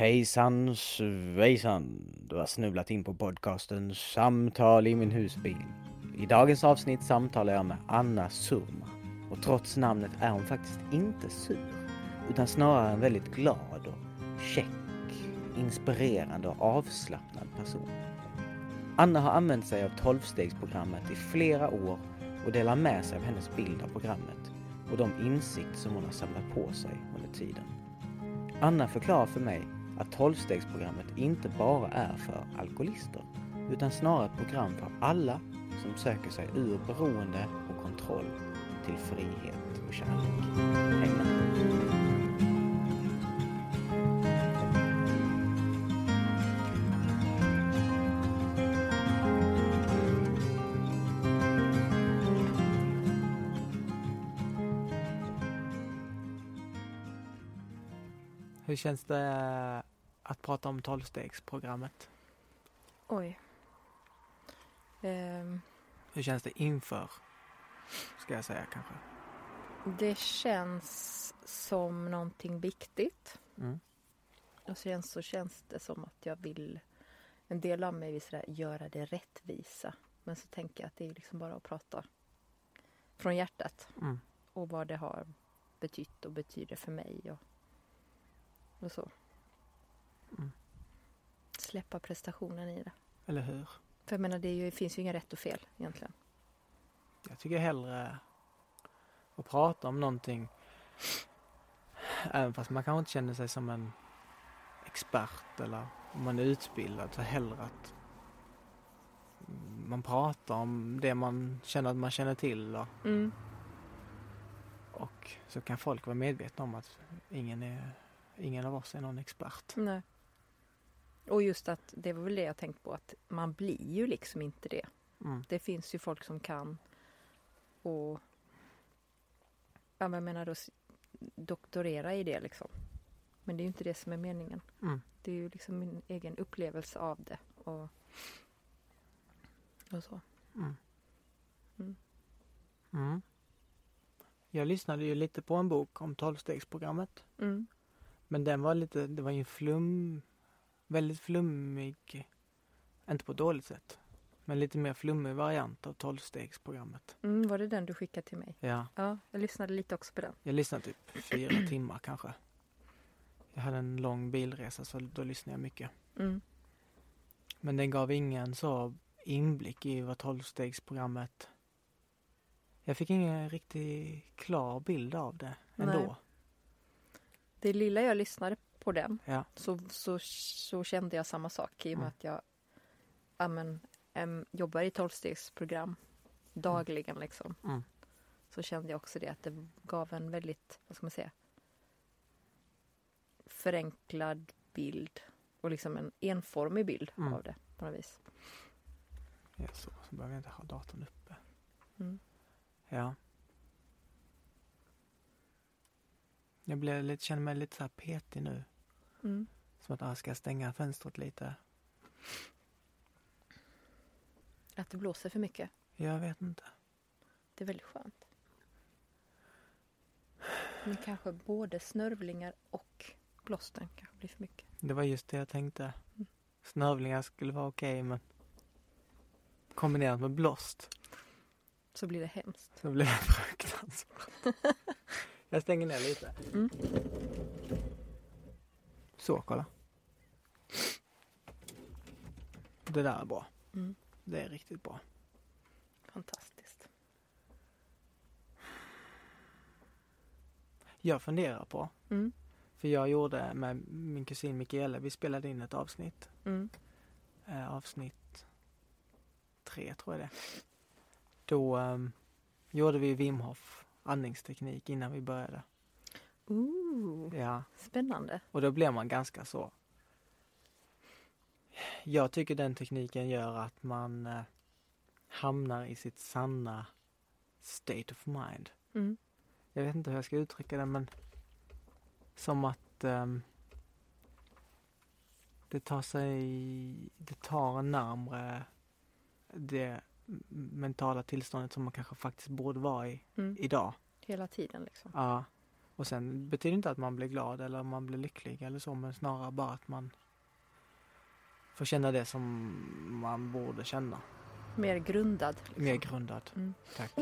Hejsan svejsan! Du har snubblat in på podcasten Samtal i min husbil. I dagens avsnitt samtalar jag med Anna Surma. Och trots namnet är hon faktiskt inte sur. Utan snarare en väldigt glad och käck, inspirerande och avslappnad person. Anna har använt sig av tolvstegsprogrammet i flera år och delar med sig av hennes bild av programmet och de insikter som hon har samlat på sig under tiden. Anna förklarar för mig att tolvstegsprogrammet inte bara är för alkoholister utan snarare ett program för alla som söker sig ur beroende och kontroll till frihet och kärlek. Häng med! Hur känns det att prata om tolvstegsprogrammet? Oj. Ehm, Hur känns det inför? Ska jag säga kanske. det känns som någonting viktigt. Mm. Och sen så känns det som att jag vill... En del av mig vill sådär, göra det rättvisa. Men så tänker jag att det är liksom bara att prata från hjärtat. Mm. Och vad det har betytt och betyder för mig. Och, och så. Mm. Släppa prestationen i det. Eller hur? För jag menar, det, ju, det finns ju inga rätt och fel egentligen. Jag tycker hellre att prata om någonting även fast man kanske inte känner sig som en expert eller om man är utbildad så hellre att man pratar om det man känner att man känner till och, Mm. och så kan folk vara medvetna om att ingen, är, ingen av oss är någon expert. Nej. Och just att det var väl det jag tänkt på att man blir ju liksom inte det. Mm. Det finns ju folk som kan och ja, men jag menar då doktorera i det liksom. Men det är ju inte det som är meningen. Mm. Det är ju liksom min egen upplevelse av det och, och så. Mm. Mm. Mm. Jag lyssnade ju lite på en bok om tolvstegsprogrammet. Mm. Men den var lite, det var ju en flum, väldigt flummig, inte på dåligt sätt, men lite mer flummig variant av tolvstegsprogrammet. Mm, var det den du skickade till mig? Ja, Ja, jag lyssnade lite också på den. jag lyssnade typ fyra timmar kanske. Jag hade en lång bilresa så då lyssnade jag mycket. Mm. Men den gav ingen så inblick i vad tolvstegsprogrammet jag fick ingen riktigt klar bild av det ändå. Nej. Det lilla jag lyssnade på den Ja. så, så, så kände jag samma sak i och med Mm. att jag ja, men, em, jobbar i tolvstegsprogram dagligen. Liksom. Mm. Så kände jag också det att det gav en väldigt, vad ska man säga, förenklad bild och liksom en enformig bild Mm. av det på något vis. Ja, så, så behöver jag inte ha datorn uppe. Mm. Ja. Jag blir lite, känner mig lite så här petig nu. Mm. Som att jag ska stänga fönstret lite. Att det blåser för mycket, Jag vet inte. det är väldigt skönt. Men kanske både snörvlingar och blåsten kanske blir för mycket. Det var just det jag tänkte. Mm. Snörvlingar skulle vara okej men kombinerat med blåst Så blir det hemskt. så blir det fruktansvärt. jag stänger ner lite. Mm. Så, kolla. Det där är bra. Mm. Det är riktigt bra. Fantastiskt. Jag funderar på, Mm. för jag gjorde med min kusin Mikaela, vi spelade in ett avsnitt. Mm. Eh, avsnitt tre tror jag det Då ehm, gjorde vi Wim Hof andningsteknik innan vi började. Ooh, Ja, spännande. och då blir man ganska så. Jag tycker den tekniken gör att man eh, hamnar i sitt sanna state of mind. Mm. Jag vet inte hur jag ska uttrycka det men som att ehm, det tar sig, det tar närmre det mentala tillståndet som man kanske faktiskt borde vara i Mm. idag. Hela tiden liksom. Ja. Och sen betyder inte att man blir glad eller man blir lycklig eller så, men snarare bara att man får känna det som man borde känna. Mer grundad. Liksom. Mer grundad. Mm. Tack.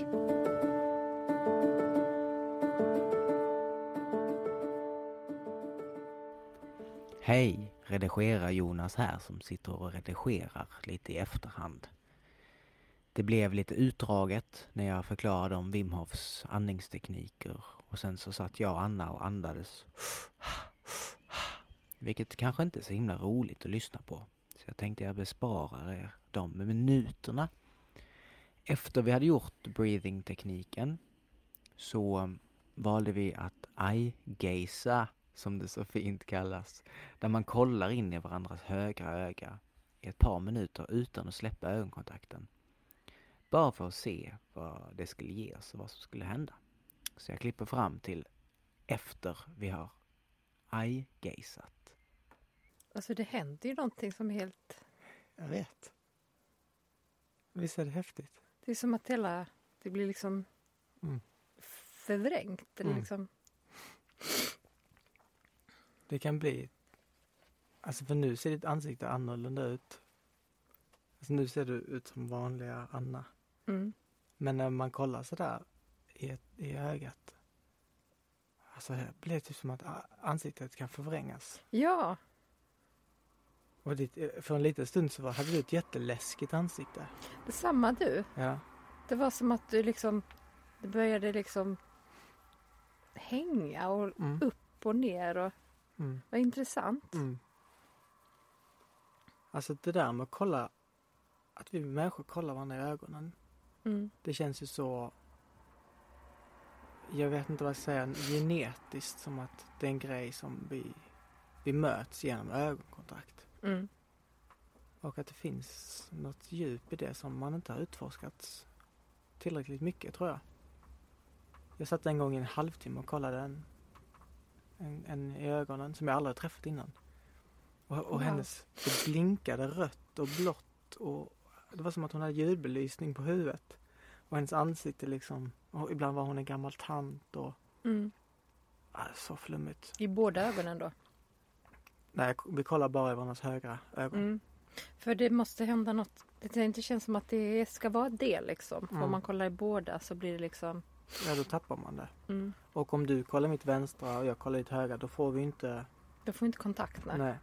Hej, redigera Jonas här som sitter och redigerar lite i efterhand. Det blev lite utdraget när jag förklarade om Wim Hofs andningstekniker och sen så satt jag och Anna och andades. Vilket kanske inte är så himla roligt att lyssna på. Så jag tänkte jag besparar er de minuterna. Efter vi hade gjort breathing-tekniken så valde vi att eye-gaza, som det så fint kallas. Där man kollar in i varandras högra öga i ett par minuter utan att släppa ögonkontakten. Bara för att se vad det skulle ge oss och vad som skulle hända. Så jag klipper fram till efter vi har eye-gazat. Alltså det händer ju någonting som är helt... Jag vet. Visst är det häftigt? Det är som att hela... Det blir liksom Mm. förvrängt. Eller Mm. liksom, Det kan bli... Alltså för nu ser ditt ansikte annorlunda ut. Alltså nu ser du ut som vanliga Anna. mm. Men när man kollar sådär i, ett, i ögat. Alltså det blir typ som att ansiktet kan förvrängas. Ja, Och ditt, för en liten stund så var, hade du ett jätteläskigt ansikte. detsamma du. Ja. Det var som att du liksom... Det började liksom hänga och Mm. upp och ner. Och, Mm. vad intressant. Mm. Alltså det där med att kolla, att vi människor kollar varandra i ögonen. Mm. Det känns ju så, jag vet inte vad jag säga, genetiskt som att det är en grej som vi, vi möts genom ögonkontakt. Mm. Och att det finns något djup i det som man inte har utforskat tillräckligt mycket tror jag. Jag satt en gång i en halvtimme och kollade en, en, en i ögonen som jag aldrig har träffat innan. Och, och Wow. hennes, det blinkade rött och blått och det var som att hon hade ljudbelysning på huvudet. Och hennes ansikte liksom, och ibland var hon en gammal tant och Mm. ah, så flummigt. I båda ögonen då. Nej, vi kollar bara i varandras högra ögon. Mm. För det måste hända något. Det inte känns som att det ska vara det liksom. Mm. om man kollar i båda så blir det liksom... Ja, då tappar man det. Mm. Och om du kollar mitt vänstra och jag kollar ditt högra, då får vi inte, Då får vi inte kontakt. Nej. nej.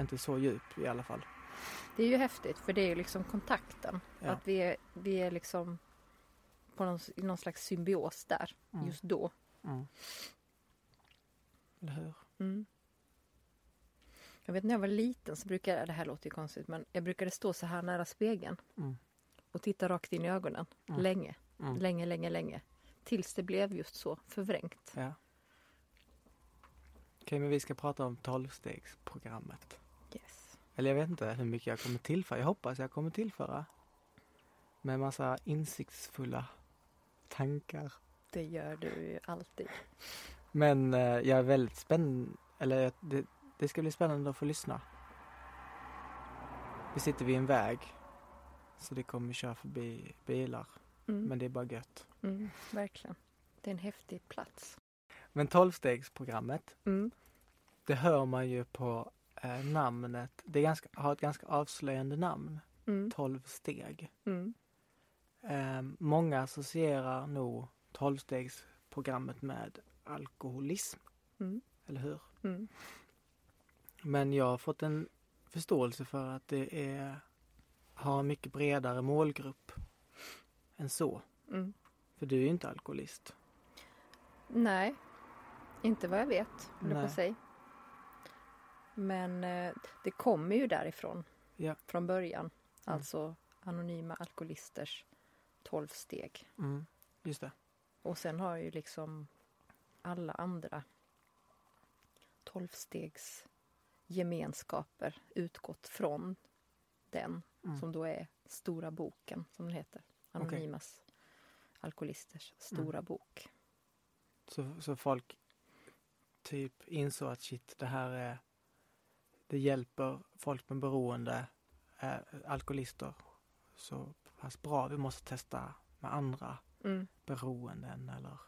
Inte så djup i alla fall. Det är ju häftigt för det är ju liksom kontakten. Ja. Att vi är, vi är liksom på någon, någon slags symbios där Mm. just då. Mm. Eller hur? Mm. Jag vet när jag var liten så brukade jag, det här låter ju konstigt, men jag brukade stå så här nära spegeln Mm. och titta rakt in i ögonen. Mm. Länge, Mm. länge, länge, länge. Tills det blev just så förvrängt. Ja. Okej, men vi ska prata om tolvstegsprogrammet. Eller jag vet inte hur mycket jag kommer tillföra. Jag hoppas jag kommer tillföra. Med massa insiktsfulla tankar. Det gör du ju alltid. Men eh, jag är väldigt spänd... Eller jag- det, det ska bli spännande att få lyssna. Vi sitter vid en väg. Så det kommer köra förbi bilar. Mm. Men det är bara gött. Mm, verkligen. Det är en häftig plats. Men tolvstegsprogrammet. Mm. Det hör man ju på eh, namnet. Det ganska, har ett ganska avslöjande namn. Mm. 12 steg. Mm. Eh, många associerar nog tolvstegsprogrammet med alkoholism. Mm. Eller hur? Mm. Men jag har fått en förståelse för att det är, har en mycket bredare målgrupp än så. Mm. För du är ju inte alkoholist. Nej, inte vad jag vet, på Nej. Men eh, det kommer ju därifrån Ja. från början. Mm. Alltså anonyma alkoholisters 12 steg. Mm, just det. Och sen har ju liksom alla andra 12 stegs gemenskaper utgått från den Mm. som då är Stora boken som den heter. Anonymas alkoholisters stora bok. Så, så folk typ insåg att shit, det här är det hjälper folk med beroende, eh, alkoholister så pass bra. Vi måste testa med andra Mm. beroenden eller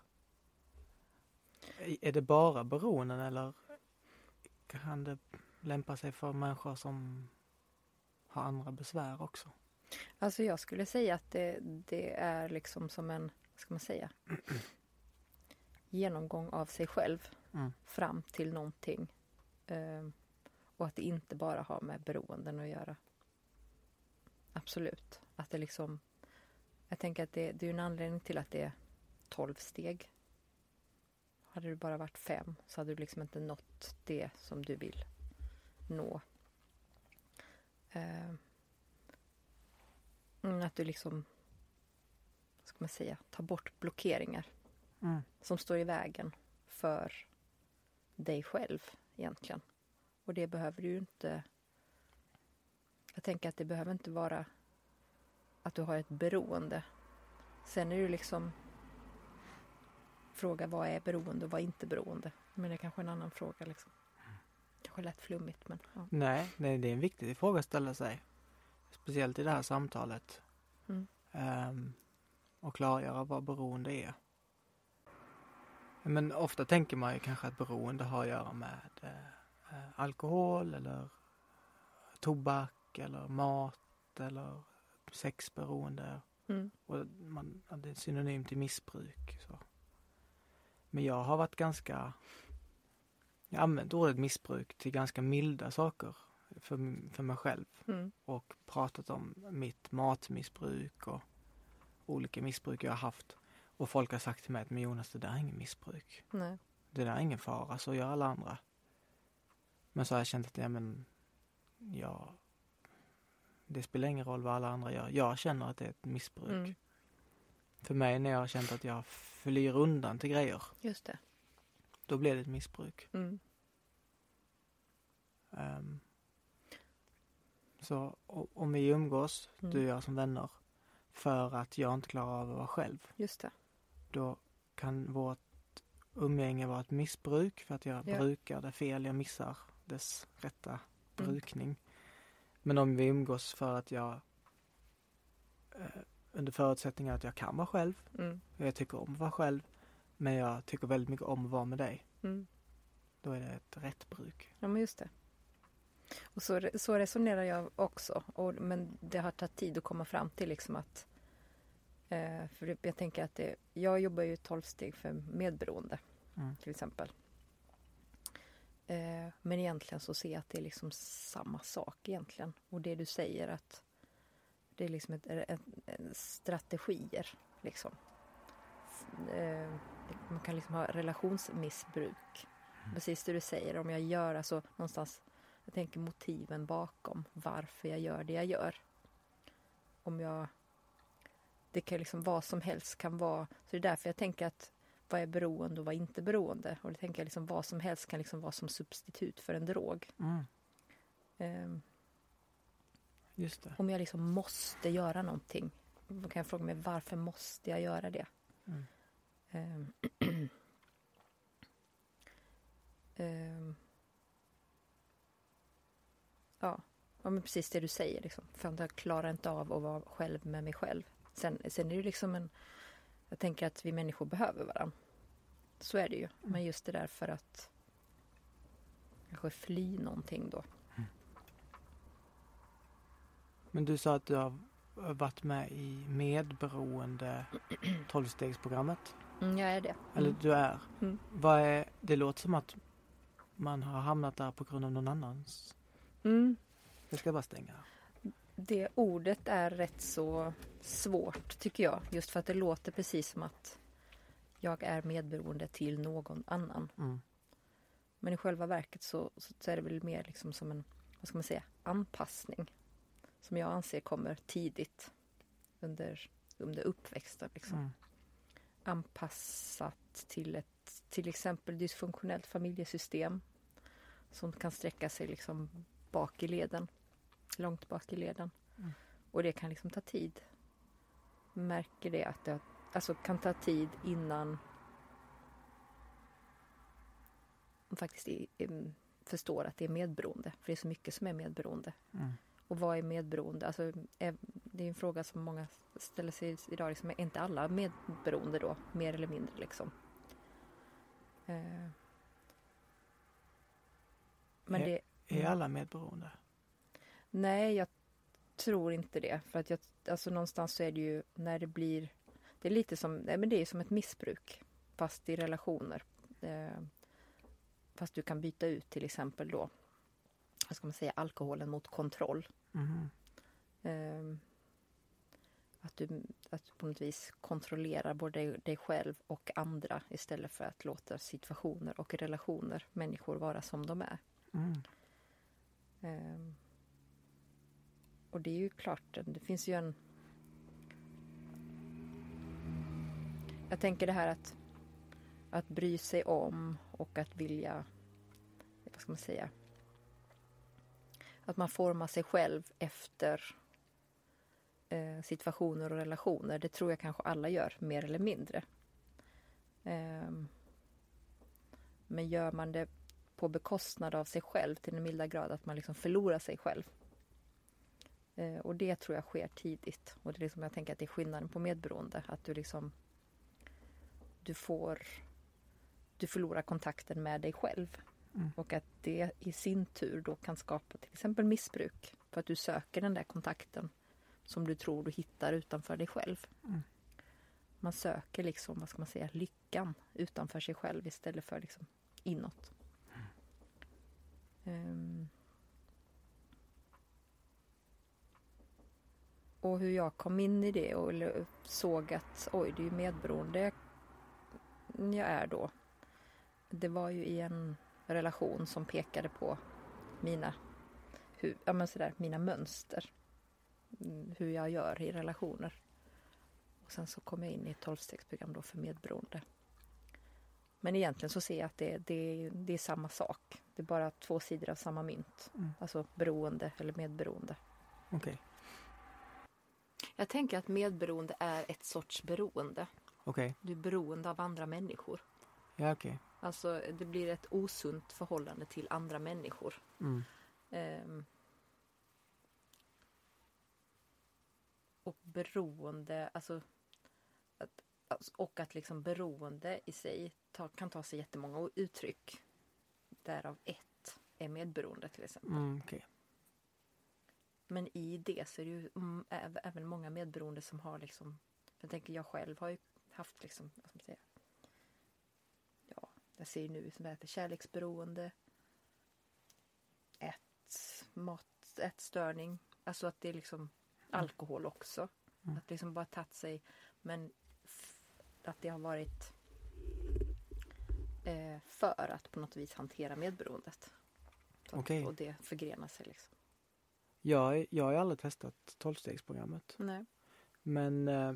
Är det bara beroenden eller kan det lämpa sig för människor som har andra besvär också? Alltså jag skulle säga att det, det är liksom som en, vad ska man säga, genomgång av sig själv Mm. fram till någonting. Eh, och att det inte bara har med beroenden att göra. Absolut. Att det liksom, jag tänker att det, det är en anledning till att det är 12 steg. Hade det bara varit fem så hade du liksom inte nått det som du vill nå. Eh, mm, att du liksom, vad ska man säga, tar bort blockeringar Mm. som står i vägen för dig själv egentligen. Och det behöver du ju inte... Jag tänker att det behöver inte vara att du har ett beroende. Sen är det ju liksom fråga vad är beroende och vad är inte beroende. Men det är kanske en annan fråga liksom. Kanske lätt flummigt men ja. Nej, nej, det är en viktig fråga att ställa sig. Speciellt i det här samtalet. Mm. Ehm, och klargöra vad beroende är. Men ofta tänker man ju kanske att beroende har att göra med eh, alkohol eller tobak eller mat eller sexberoende. Mm. Och man, det är synonymt till missbruk. Så. Men jag har varit ganska... Jag har använt ordet missbruk till ganska milda saker för, för mig själv. Mm. Och pratat om mitt matmissbruk och olika missbruk jag har haft. Och folk har sagt till mig att men Jonas, det där är ingen missbruk. Nej. Det där är ingen fara, så gör alla andra. Men så har jag känt att, ja men, ja, det spelar ingen roll vad alla andra gör. Jag känner att det är ett missbruk. Mm. För mig när jag har känt att jag flyr undan till grejer, Just det. då blir det ett missbruk. Mm. Ehm, så om vi umgås, Mm. du och jag som vänner, för att jag inte klarar av att vara själv, Just det. då kan vårt umgänge vara ett missbruk för att jag Ja. brukar det fel, jag missar dess rätta Mm. brukning. Men om vi umgås för att jag eh, under förutsättning att jag kan vara själv, Mm. och jag tycker om att vara själv, men jag tycker väldigt mycket om att vara med dig, Mm. då är det ett rätt bruk. Ja, men just det. Och så, så resonerar jag också. Och, men det har tagit tid att komma fram till liksom att... Eh, för jag tänker att det, jag jobbar ju 12 steg för medberoende Mm. till exempel. Eh, men egentligen så ser jag att det är liksom samma sak egentligen. Och det du säger att det är liksom ett, ett, ett strategier liksom. Eh, man kan liksom ha relationsmissbruk. Precis det du säger, om jag gör alltså någonstans, jag tänker motiven bakom varför jag gör det jag gör. Om jag, det kan liksom vad som helst kan vara, så det är därför jag tänker att vad är beroende och vad är inte beroende? Och det tänker jag liksom vad som helst kan liksom vara som substitut för en drog. Mm. Det. om jag liksom måste göra någonting, då kan jag fråga mig varför måste jag göra det? Mm. Ehm. Ehm. Ja. ja, men precis det du säger. Liksom. För jag klarar inte av att vara själv med mig själv. Sen, sen är det liksom en... Jag tänker att vi människor behöver varandra. Så är det ju. Men just det där för att kanske fly någonting då. Men du sa att du har varit med i medberoende 12-stegsprogrammet. Mm, jag är det. Eller Mm. du är. Mm. Vad är. Det låter som att man har hamnat där på grund av någon annans. Mm. Jag ska bara stänga. Det ordet är rätt så svårt tycker jag. Just för att det låter precis som att jag är medberoende till någon annan. Mm. Men i själva verket så, så, är det väl mer liksom som en, vad ska man säga, anpassning. Som jag anser kommer tidigt under, under uppväxten. Liksom. Mm. Anpassat till ett till exempel dysfunktionellt familjesystem. Som kan sträcka sig liksom bak i leden. Långt bak i leden. Mm. Och det kan liksom ta tid. Märker det att det alltså kan ta tid innan man faktiskt i- em, förstår att det är medberoende. För det är så mycket som är medberoende. Mm. Och vad är medberoende? Alltså, är, det är en fråga som många ställer sig idag. Liksom, är inte alla medberoende då? Mer eller mindre liksom. Eh, men Eh, det, Är Mm. alla medberoende? Nej, jag tror inte det. För att jag, alltså någonstans så är det ju när det blir, det är lite som, nej, men det är som ett missbruk. Fast i relationer. Eh, fast du kan byta ut till exempel då, vad ska man säga, alkoholen mot kontroll. Mhm. Ehm, att, du, att du på något vis kontrollerar både dig själv och andra istället för att låta situationer och relationer, människor vara som de är. Mm. Ehm, och det är ju klart, det finns ju en... Jag tänker det här att, att bry sig om och att vilja, vad ska man säga, att man formar sig själv efter eh, situationer och relationer. Det tror jag kanske alla gör, mer eller mindre. Eh, men gör man det på bekostnad av sig själv till den milda grad att man liksom förlorar sig själv. Eh, och det tror jag sker tidigt. Och det är liksom, jag tänker att det är skillnaden på medberoende. Att du liksom du får du förlorar kontakten med dig själv. Mm. Och att det i sin tur då kan skapa till exempel missbruk. För att du söker den där kontakten som du tror du hittar utanför dig själv. Mm. Man söker liksom, vad ska man säga, lyckan utanför sig själv istället för liksom inåt. Ehm. Och hur jag kom in i det och såg att oj, det är ju medberoende jag är då. Det var ju i en relation som pekade på mina, hur, ja, men sådär, mina mönster. Mm, Hur jag gör i relationer. Och sen så kom jag in i ett tolvstegsprogram då för medberoende. Men egentligen så ser jag att det, det, det är samma sak. Det är bara två sidor av samma mynt. Mm. Alltså beroende eller medberoende. Okej. Jag tänker att medberoende är ett sorts beroende. Okej. Du är beroende av andra människor. Ja, okej. Alltså det blir ett osunt förhållande till andra människor. Mm. Ehm. och beroende, alltså, att, alltså och att liksom beroende i sig ta, kan ta sig jättemånga uttryck. Därav ett är medberoende till exempel. Mm, okej. Men i det så är det ju mm, äv- även många medberoende som har liksom, jag tänker jag själv har ju haft liksom, vad ska man säga, ja, jag ser ju nu som heter kärleksberoende, ett, mat, ätstörning, alltså att det är liksom alkohol också. Mm. Att det liksom bara tagit sig, men att det har varit eh, för att på något vis hantera medberoendet. Så att, Okej. Och det förgrenar sig liksom. Jag, jag har aldrig testat tolvstegsprogrammet. Nej. Men eh,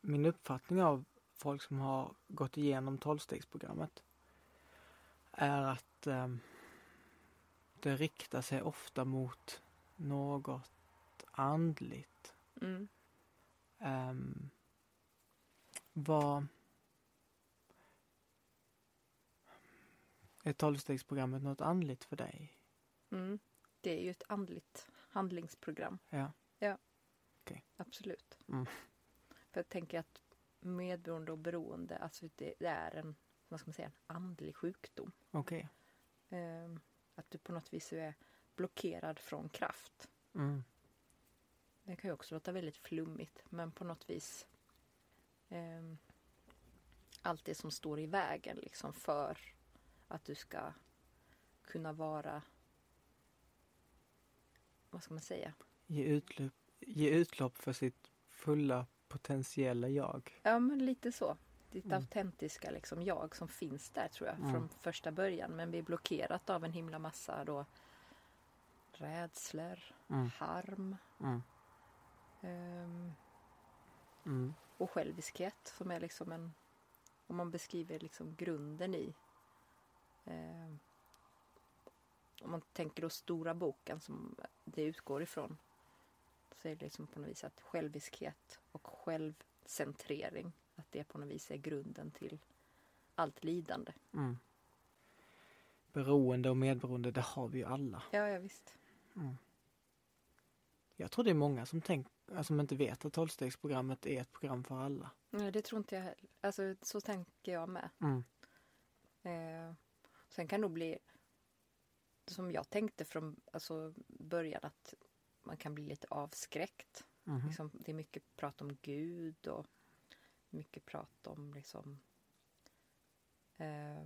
min uppfattning av folk som har gått igenom tolvstegsprogrammet är att eh, det riktar sig ofta mot något andligt. Mm. Um, vad är tolvstegsprogrammet något andligt för dig? Mm. Det är ju ett andligt handlingsprogram. Ja. Absolut. Mm. För jag tänker att medberoende och beroende, alltså det, det är en, vad ska man säga, en andlig sjukdom. Okej. Ehm, att du på något vis är blockerad från kraft. Mm. Det kan ju också låta väldigt flummigt, men på något vis ehm, allt det som står i vägen liksom för att du ska kunna vara, vad ska man säga, Ge, utlopp, ge utlopp för sitt fulla potentiella jag. Ja, men lite så. Ditt Mm. autentiska liksom, jag som finns där tror jag Mm. från första början. Men blir blockerat av en himla massa då rädslor, Mm. harm Mm. ehm, Mm. och själviskhet som är liksom en, om man beskriver liksom grunden i ehm, om man tänker då stora boken som det utgår ifrån så är det liksom på något vis att själviskhet och självcentrering att det på något vis är grunden till allt lidande. Mm. Beroende och medberoende, det har vi ju alla. Ja, ja visst. Mm. Jag tror det är många som, tänk, alltså, som inte vet att tolvstegsprogrammet är ett program för alla. Nej, det tror inte jag heller. Alltså så tänker jag med. Mm. Eh, sen kan det nog bli som jag tänkte från alltså, början att man kan bli lite avskräckt. Mhm. Liksom, det är mycket prat om Gud och mycket prat om liksom eh,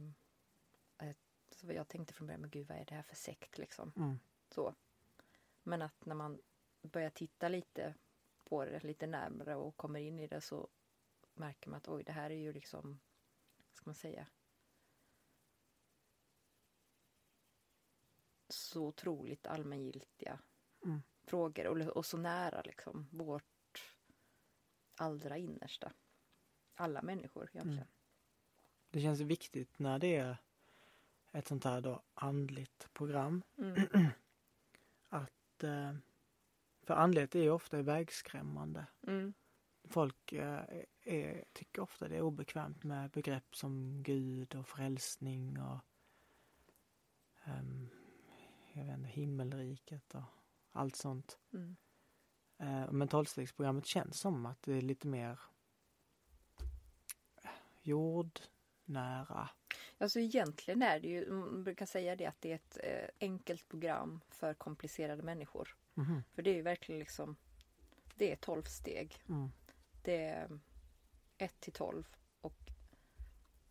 så jag tänkte från början, men gud vad är det här för sekt liksom? Mm. Så. Men att när man börjar titta lite på det lite närmare och kommer in i det så märker man att oj, det här är ju liksom, vad ska man säga, så otroligt allmängiltiga Mm. frågor och, och så nära liksom vårt allra innersta. Alla människor egentligen. Mm. Det känns viktigt när det är ett sånt här då andligt program. Mm. Att, eh, för andlighet är ju ofta vägskrämmande. Mm. Folk eh, är, tycker ofta det är obekvämt med begrepp som Gud och frälsning och ehm, jag vet inte, himmelriket och allt sånt. Mm. Eh, men tolvstegsprogrammet känns som att det är lite mer eh, jordnära. Alltså egentligen är det ju, man brukar säga det att det är ett eh, enkelt program för komplicerade människor. Mhm. För det är ju verkligen liksom, det är 12 steg. Mm. Det är 1 till 12. Och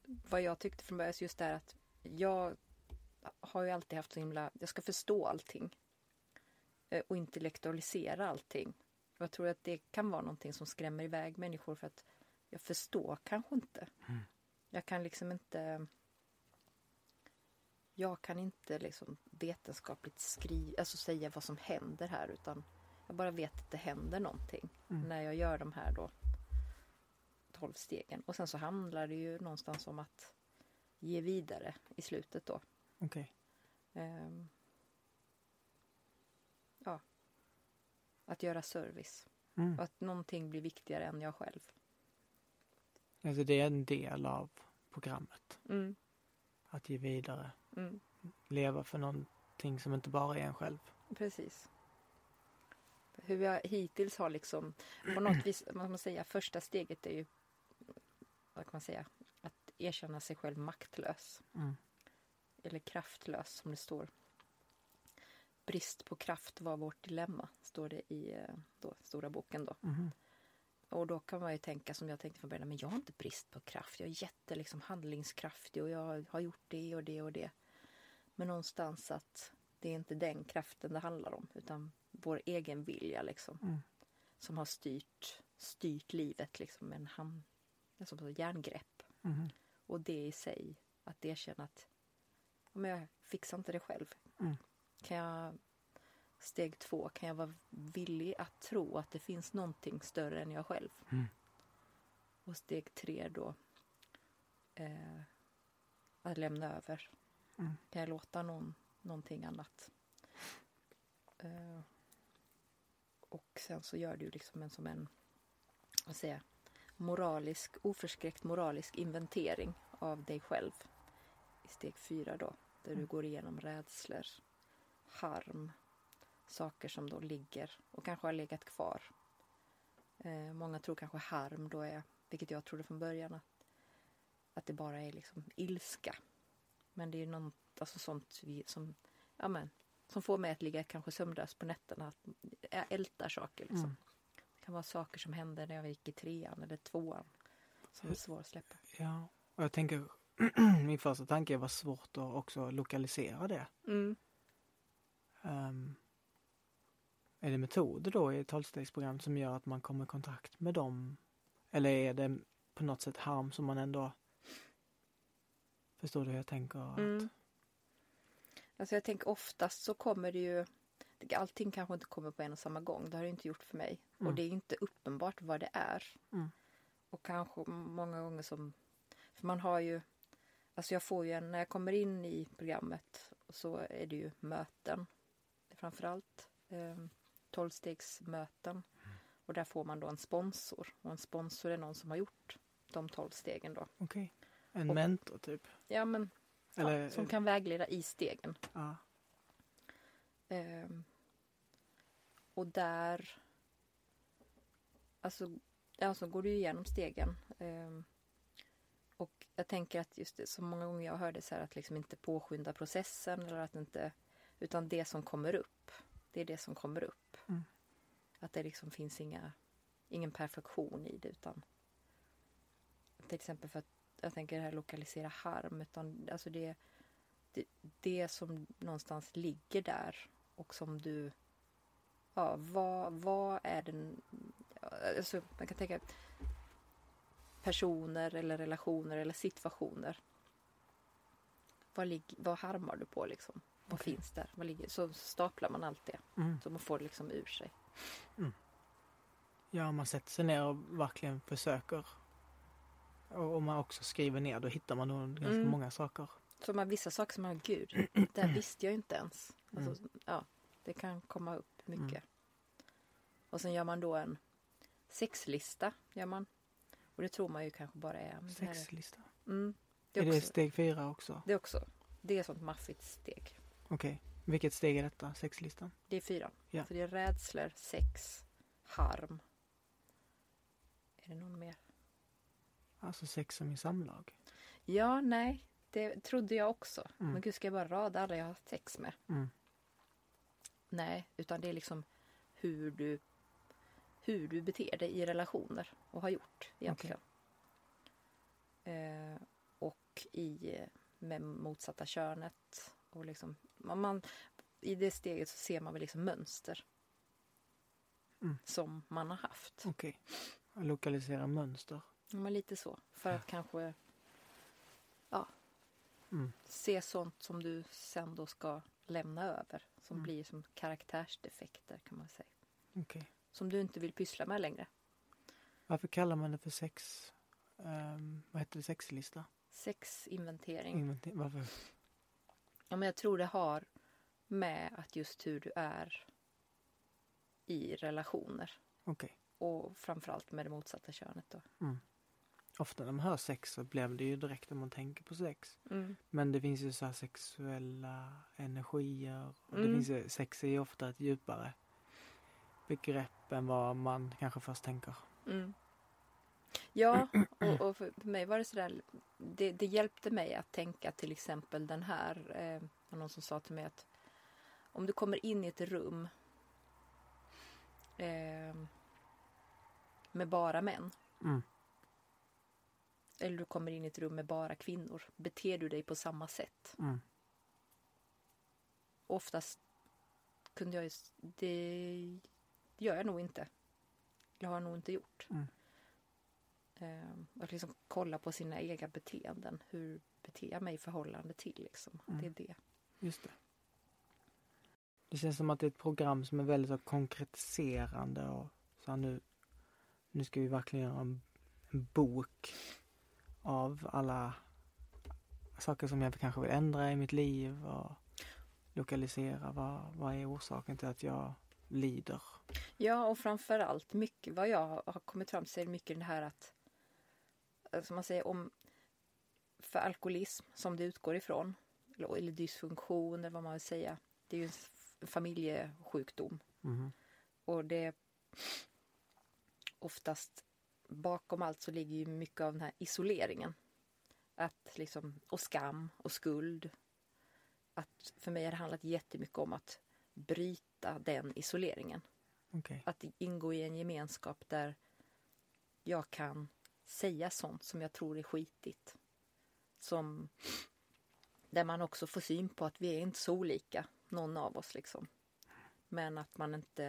vad jag tyckte från början, just det här att jag har ju alltid haft så himla, jag ska förstå allting. eh, Och intellektualisera allting. Och jag tror att det kan vara någonting som skrämmer iväg människor för att jag förstår kanske inte. Mm. Jag kan liksom inte jag kan inte liksom vetenskapligt skriva, alltså säga vad som händer här utan jag bara vet att det händer någonting Mm. när jag gör de här då 12 stegen. Och sen så handlar det ju någonstans om att ge vidare i slutet då. Okej. Ehm, ja. Att göra service. Mm. Och att någonting blir viktigare än jag själv. Alltså det är en del av programmet. Mm, Att ge vidare. mm, Leva för någonting som inte bara är en själv. precis. Hur jag hittills har liksom på något vis, vad man säga, första steget är ju vad kan man säga, att erkänna sig själv maktlös. Mm. Eller kraftlös som det står. Brist på kraft var vårt dilemma, står det i eh, då, stora boken. Då. Mhm. Och då kan man ju tänka som jag tänkte från början, men jag har inte brist på kraft. Jag är jätte liksom, handlingskraftig och jag har gjort det och det och det. Men någonstans att det är inte den kraften det handlar om utan vår egen vilja liksom. Mm. Som har styrt, styrt livet liksom med en hand, alltså järngrepp. Mhm. Och det i sig, att erkänna att men jag fixar inte det själv. Mm. Kan jag, steg två, kan jag vara villig att tro att det finns någonting större än jag själv? Mm. Och steg tre då, eh, att lämna över. Mm. Kan jag låta någon, någonting annat? Eh, och sen så gör du liksom en som en, vad säger jag, moralisk, oförskräckt moralisk inventering av dig själv i steg fyra då, där du går igenom rädslor, harm, saker som då ligger och kanske har legat kvar. Eh, många tror kanske harm då är, vilket jag trodde från början, att, att det bara är liksom ilska. Men det är något, alltså sånt vi, som, ja men, som får mig att ligga kanske sömnlös på nätterna, att jag ältar saker liksom. Mm. Det kan vara saker som hände när jag gick i trean eller tvåan som är svåra att släppa. Ja, och jag tänker min första tanke var svårt att också lokalisera det. Mm. Ehm, är det metoder då i ett tolvstegsprogram som gör att man kommer i kontakt med dem? Eller är det på något sätt harm som man ändå Förstår du hur jag tänker? Att, Mm. Alltså jag tänker oftast så kommer det ju Allting kanske inte kommer på en och samma gång. Det har det inte gjort för mig. Mm. Och det är inte uppenbart vad det är. Mm. Och kanske många gånger som... För man har ju... Alltså jag får ju en... När jag kommer in i programmet så är det ju möten. Framförallt. Eh, Tolvstegsmöten. Och där får man då en sponsor. Och en sponsor är någon som har gjort de tolv stegen då. Okej. En Och- mentor typ? Ja men Eller, ja, som kan vägleda i stegen. ja. Ehm, och där alltså, alltså går du igenom stegen. ehm, och jag tänker att just det, så många gånger jag hörde så här att liksom inte påskynda processen eller att inte, utan det som kommer upp, det är det som kommer upp. Mm. Att det liksom finns inga, ingen perfektion i det utan till exempel för att jag tänker det här lokalisera harm utan alltså det, det, det som någonstans ligger där och som du Ja, vad, vad är den... Alltså, man kan tänka personer eller relationer eller situationer. Vad, lig, vad harmar du på liksom? Vad Okej. finns där? Vad ligger, så staplar man allt det. Mm. Så man får det liksom ur sig. Ja, man sätter sig ner och verkligen försöker. Och om man också skriver ner då hittar man nog ganska Mm. många saker. Så man, vissa saker som man, gud, det här visste jag inte ens. Alltså, Ja, det kan komma upp mycket. Mm. Och sen gör man då en sexlista. Gör man. Och det tror man ju kanske bara är... det Sexlista. Mm, det, Är är det också, steg fyra också? det också. Det är ett sånt maffigt steg. Okej. Vilket steg är detta? Sexlistan? Det är fyra. Ja. Så det är rädslor, sex, harm. Är det någon mer? Alltså sex som i samlag? Ja, nej. Det trodde jag också. Mm. Men gud, ska jag bara rada alla jag har haft sex med? Mm. Nej, utan det är liksom hur du, hur du beter dig i relationer och har gjort egentligen. Eh, och i, med motsatta könet. Och liksom, man, man, I det steget så ser man väl liksom mönster. Mm. Som man har haft. Okej. Lokalisera mönster. Ja, men lite så. För att kanske ja, Mm. se sånt som du sen då ska lämna över. Som Mm. blir som karaktärsdefekter kan man säga. Okej. Som du inte vill pyssla med längre. Varför kallar man det för sex... ehm, vad heter det? Sexlista? Sexinventering. Inventering. Varför? Ja, men jag tror det har med att just hur du är i relationer. Okej. Och framförallt med det motsatta könet då. Ofta när man hör sex så blir det ju direkt när man tänker på sex. Mm. Men det finns ju så sexuella energier. Och det Mm. finns ju, sex är ju ofta ett djupare begrepp än vad man kanske först tänker. Mm. Ja, och, och för mig var det sådär, det, det hjälpte mig att tänka till exempel den här, eh, det någon som sa till mig att om du kommer in i ett rum eh, med bara män Mm. eller du kommer in i ett rum med bara kvinnor, beter du dig på samma sätt? Mm. Oftast kunde jag ju, s- det gör jag nog inte. Det har jag nog inte gjort. Mm. Eh, att liksom kolla på sina egna beteenden. Hur beter jag mig i förhållande till liksom. Mm. Det är det. Just det. Det känns som att det är ett program som är väldigt så konkretiserande och så här nu, nu ska vi verkligen göra en, en bok av alla saker som jag kanske vill ändra i mitt liv och lokalisera vad, vad är orsaken till att jag lider. Ja, och framför allt mycket vad jag har kommit fram till är mycket det här att som man säger om för alkoholism som det utgår ifrån eller, dysfunktion eller vad man vill säga. Det är ju en familjesjukdom Mhm. och det oftast bakom allt så ligger ju mycket av den här isoleringen. Att liksom, och skam och skuld. Att för mig har det handlat jättemycket om att bryta den isoleringen. Okej. Att ingå i en gemenskap där jag kan säga sånt som jag tror är skitigt. Som där man också får syn på att vi är inte så olika, någon av oss liksom. Men att man inte,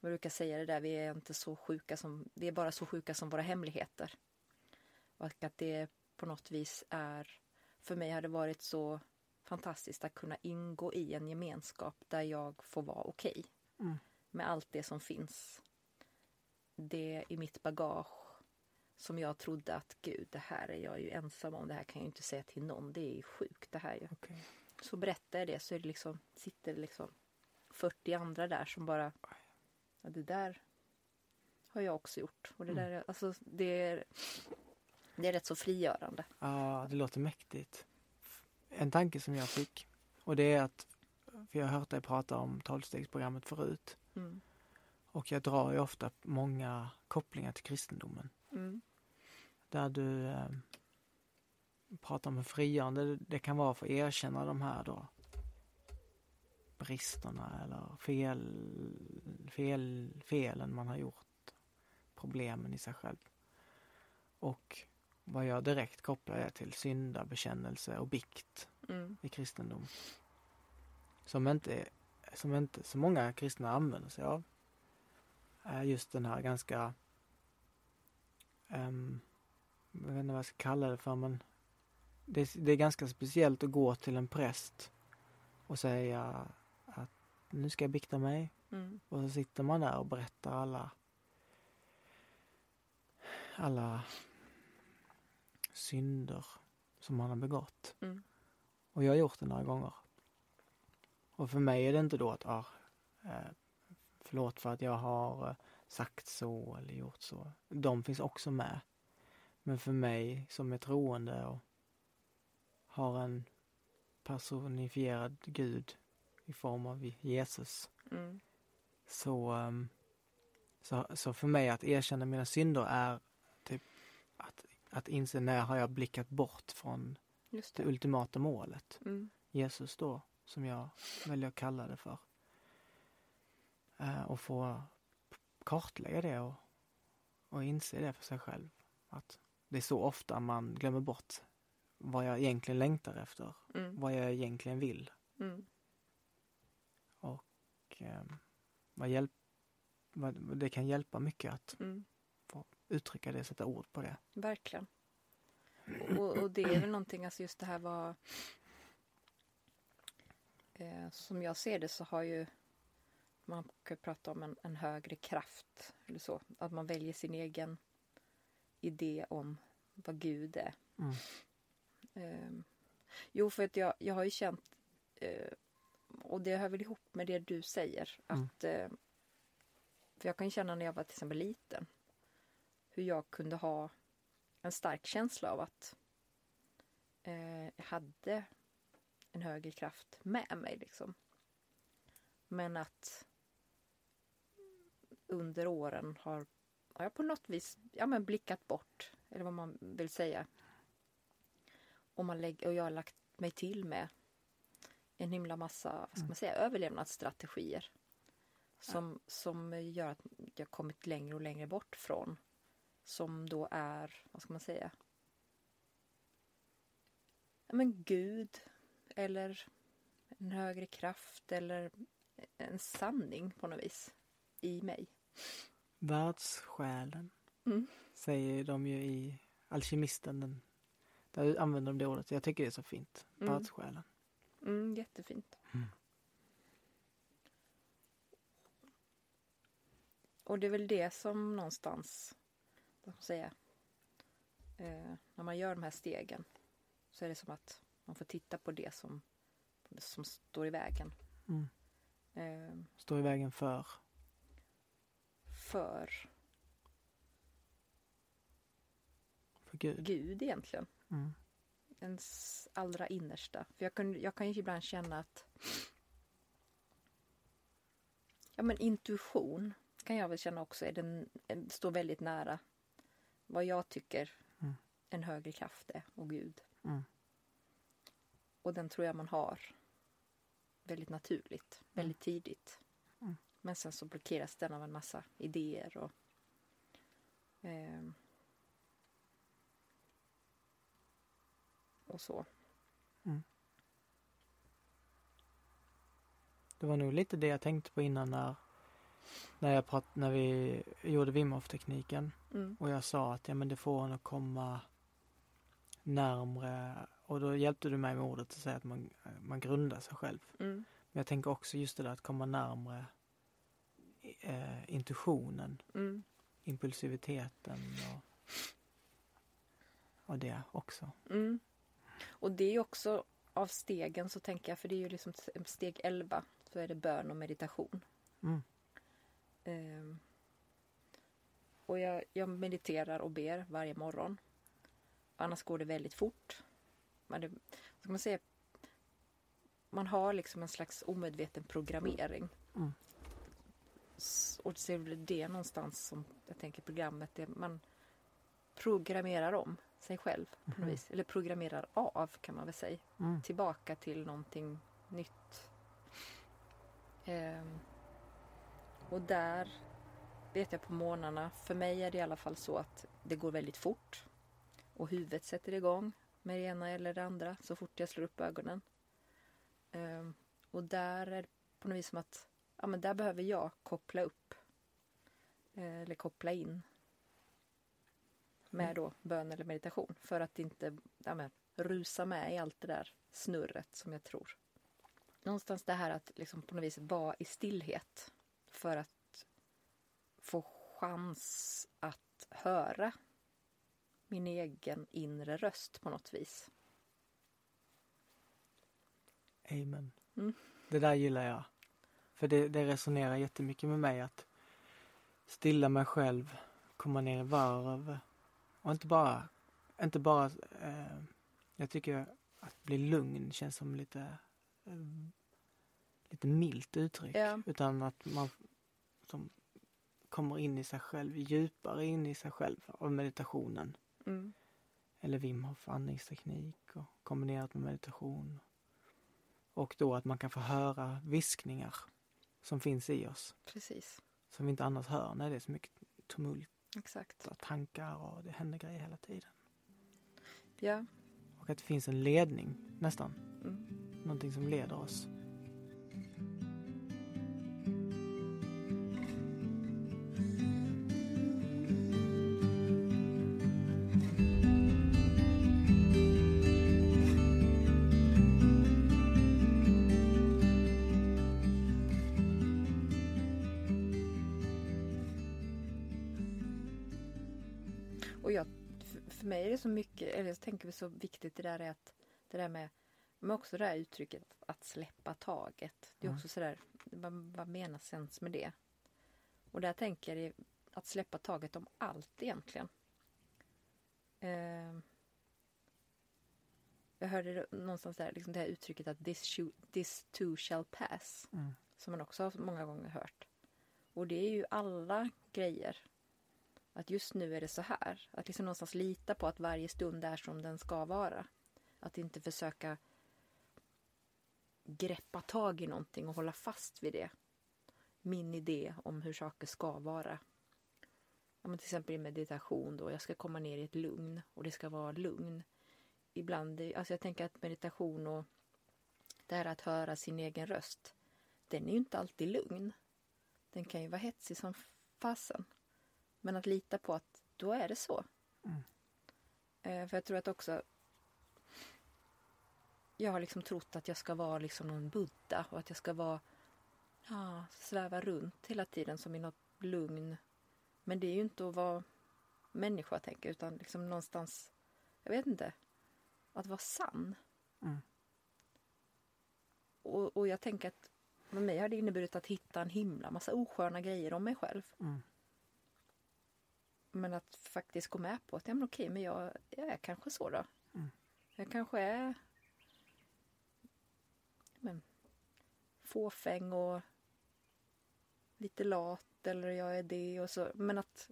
jag brukar säga det där, vi är inte så sjuka som, vi är bara så sjuka som våra hemligheter. Och att det på något vis är, för mig har det varit så fantastiskt att kunna ingå i en gemenskap där jag får vara okej Mm. med allt det som finns. Det i mitt bagage som jag trodde att gud, det här är jag ju ensam om. Det här kan jag ju inte säga till någon. Det är ju sjukt det här ju. Okej. Så berättar jag det så är det liksom, sitter det liksom 40 andra där som bara ja, det där har jag också gjort. Och det Mm. där, är- alltså det är, det är rätt så frigörande. Ja, det låter mäktigt. En tanke som jag fick och det är att, för jag har hört dig prata om tolvstegsprogrammet förut Mm. och jag drar ju ofta många kopplingar till kristendomen. Mm. Där du, eh, pratar om frigörande, det kan vara för att erkänna de här då bristerna eller fel, fel, felen man har gjort, problemen i sig själv. Och vad jag direkt kopplar det till syndabekännelse och bikt Mm. i kristendom. Som inte, som inte så många kristna använder sig av. Är just den här ganska, um, jag vet inte vad jag ska kalla det för men det, är- det är ganska speciellt att gå till en präst och säga att nu ska jag bikta mig Mm. och så sitter man där och berättar alla alla synder som man har begått. Mm. Och jag har gjort det några gånger. Och för mig är det inte då att, ah, eh, förlåt för att jag har eh, sagt så eller gjort så. De finns också med. Men för mig som är troende och har en personifierad Gud i form av Jesus. Mm. Så, ehm, så, så för mig att erkänna mina synder är typ att, att inse när har jag blickat bort från Just det det. ultimata målet. Mm. Jesus då, som jag väljer att kalla det för. Eh, och få kartlägga det och, och inse det för sig själv. Att det är så ofta man glömmer bort vad jag egentligen längtar efter. Mm. Vad jag egentligen vill. Mm. Och eh, vad hjälp, vad, det kan hjälpa mycket att Mm. Uttrycka det, sätta ord på det. Verkligen. Och, och det är väl någonting, alltså just det här var... Eh, som jag ser det så har ju... Man kan prata om en, en högre kraft eller så. Att man väljer sin egen idé om vad Gud är. Mm. Eh, jo, för att jag, jag har ju känt... Eh, och det hör väl ihop med det du säger. Mm. Att, eh, för jag kan ju känna när jag var till exempel liten. Hur jag kunde ha en stark känsla av att eh, jag hade en högre kraft med mig. Liksom. Men att under åren har, har jag på något vis ja, men blickat bort, eller vad man vill säga. Och, man lägger, och jag har lagt mig till med en himla massa vad ska man säga, överlevnadsstrategier. Som, som gör att jag kommit längre och längre bort från som då är, vad ska man säga? Ja, men Gud eller en högre kraft eller en sanning på något vis i mig. Världssjälen Mm. säger de ju i Alkemisten. Den, där använder de det ordet. Jag tycker det är så fint. Mm. Världssjälen. Mm, jättefint. Mm. Och det är väl det som någonstans, vad ska man säga, eh, när man gör de här stegen så är det som att man får titta på det som, som står i vägen. Mm. Eh, Står i vägen för. för För Gud. Gud egentligen. Mm. Ens allra innersta. För jag kan, jag kan ju ibland känna att Ja men intuition kan jag väl känna också är den, en- står väldigt nära vad jag tycker Mm. en högre kraft är och Gud. Mm. Och den tror jag man har väldigt naturligt, väldigt tidigt. Mm. Men sen så blockeras den av en massa idéer och ehm, och så. Det var nog lite det jag tänkte på innan när, när, jag prat, när vi gjorde Wim Hof-tekniken. Mm. Och jag sa att ja, men det får en att komma närmre. Och då hjälpte du mig med ordet att säga att man, man grundar sig själv. Mm. Men jag tänker också just det där att komma närmre eh, intuitionen, Mm. impulsiviteten och, och det också. Mm. Och det är också av stegen så tänker jag, för det är ju liksom steg 11, så är det bön och meditation. Mm. Ehm, och jag, jag mediterar och ber varje morgon. Annars går det väldigt fort. Men det, ska man säga? Man har liksom en slags omedveten programmering. Mm. Och det är väl det någonstans som jag tänker programmet, det, man programmerar om sig själv på något Mhm. vis. Eller programmerar av kan man väl säga. Mm. Tillbaka till någonting nytt. Ehm, och där vet jag på morgnarna, för mig är det i alla fall så att det går väldigt fort. Och huvudet sätter igång med det ena eller det andra så fort jag slår upp ögonen. Ehm, och där är det på något vis som att ja, men där behöver jag koppla upp. Eh, eller koppla in. Med då bön eller meditation. För att inte ja, men, rusa med i allt det där snurret som jag tror. Någonstans det här att liksom på något vis vara i stillhet. För att få chans att höra min egen inre röst på något vis. Amen. Mm. Det där gillar jag. För det, det resonerar jättemycket med mig att stilla mig själv, komma ner i varv och inte bara, inte bara, eh, jag tycker att bli lugn känns som lite, eh, lite milt uttryck. Ja. Utan att man som kommer in i sig själv, djupare in i sig själv av meditationen. Mm. Eller Wim Hof andningsteknik och kombinerat med meditation. Och då att man kan få höra viskningar som finns i oss. Precis, Som vi inte annars hör när det är så mycket tumult exakt. och tankar och det händer grejer hela tiden. Ja. Och att det finns en ledning nästan. Mm. Någonting som leder oss. För- mig är det så mycket, eller jag tänker så viktigt det där är att det där med, men också det här uttrycket att släppa taget. Det är Mm. också sådär, vad, vad menas ens med det? Och där tänker jag att släppa taget om allt egentligen. Eh, jag hörde någonstans där, liksom det här uttrycket att this, this too shall pass. Mm. Som man också har många gånger hört. Och det är ju alla grejer. Att just nu är det så här. Att liksom någonstans lita på att varje stund är som den ska vara. Att inte försöka greppa tag i någonting och hålla fast vid det. Min idé om hur saker ska vara. Ja, men till exempel i meditation då. Jag ska komma ner i ett lugn och det ska vara lugn. Ibland, alltså jag tänker att meditation och det här att höra sin egen röst. Den är ju inte alltid lugn. Den kan ju vara hetsig som fasen. Men att lita på att då är det så. Mm. Eh, för jag tror att också jag har liksom trott att jag ska vara liksom någon Buddha och att jag ska vara ja, sväva runt hela tiden som i något lugn. Men det är ju inte att vara människa tänker utan liksom någonstans, jag vet inte, att vara sann. Mm. Och, och jag tänker att för mig har det inneburit att hitta en himla massa osköna grejer om mig själv. Mm. Men att faktiskt gå med på att ja, men okej, men jag, jag är kanske så då. Mm. Jag kanske är men, fåfäng och lite lat eller jag är det och så. Men att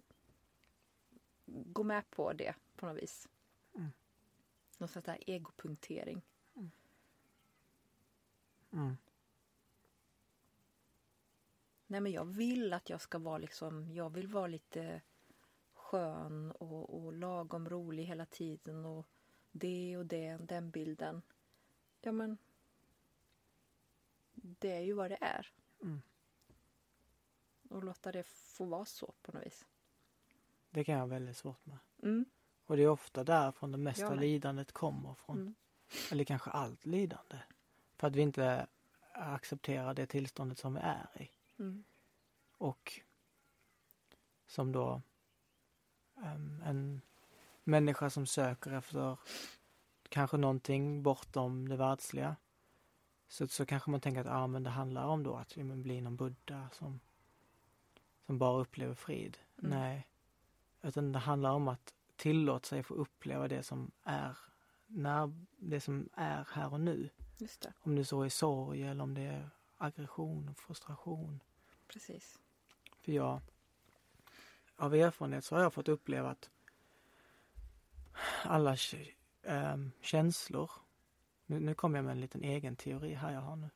gå med på det på något vis. Mm. Någon sån där egopunktering. Mm. Nej men jag vill att jag ska vara liksom, jag vill vara lite skön och, och lagom rolig hela tiden och det och det, den bilden. Ja men det är ju vad det är. Mm. Och låta det få vara så på något vis. Det kan jag väldigt svårt med. Mm. Och det är ofta därifrån det mesta med. lidandet kommer från. Mm. Eller kanske allt lidande. För att vi inte accepterar det tillståndet som vi är i. Mm. Och som då en människa som söker efter kanske någonting bortom det världsliga. Så, så kanske man tänker att ah, men det handlar om då att ja, men bli någon buddha som, som bara upplever frid. Mm. Nej. Utan det handlar om att tillåta sig få uppleva det som är när, det som är här och nu. Om det så är sorg eller om det är aggression och frustration. precis. För jag, av erfarenhet så har jag fått uppleva att alla ähm, känslor. Nu, nu kommer jag med en liten egen teori här jag har nu.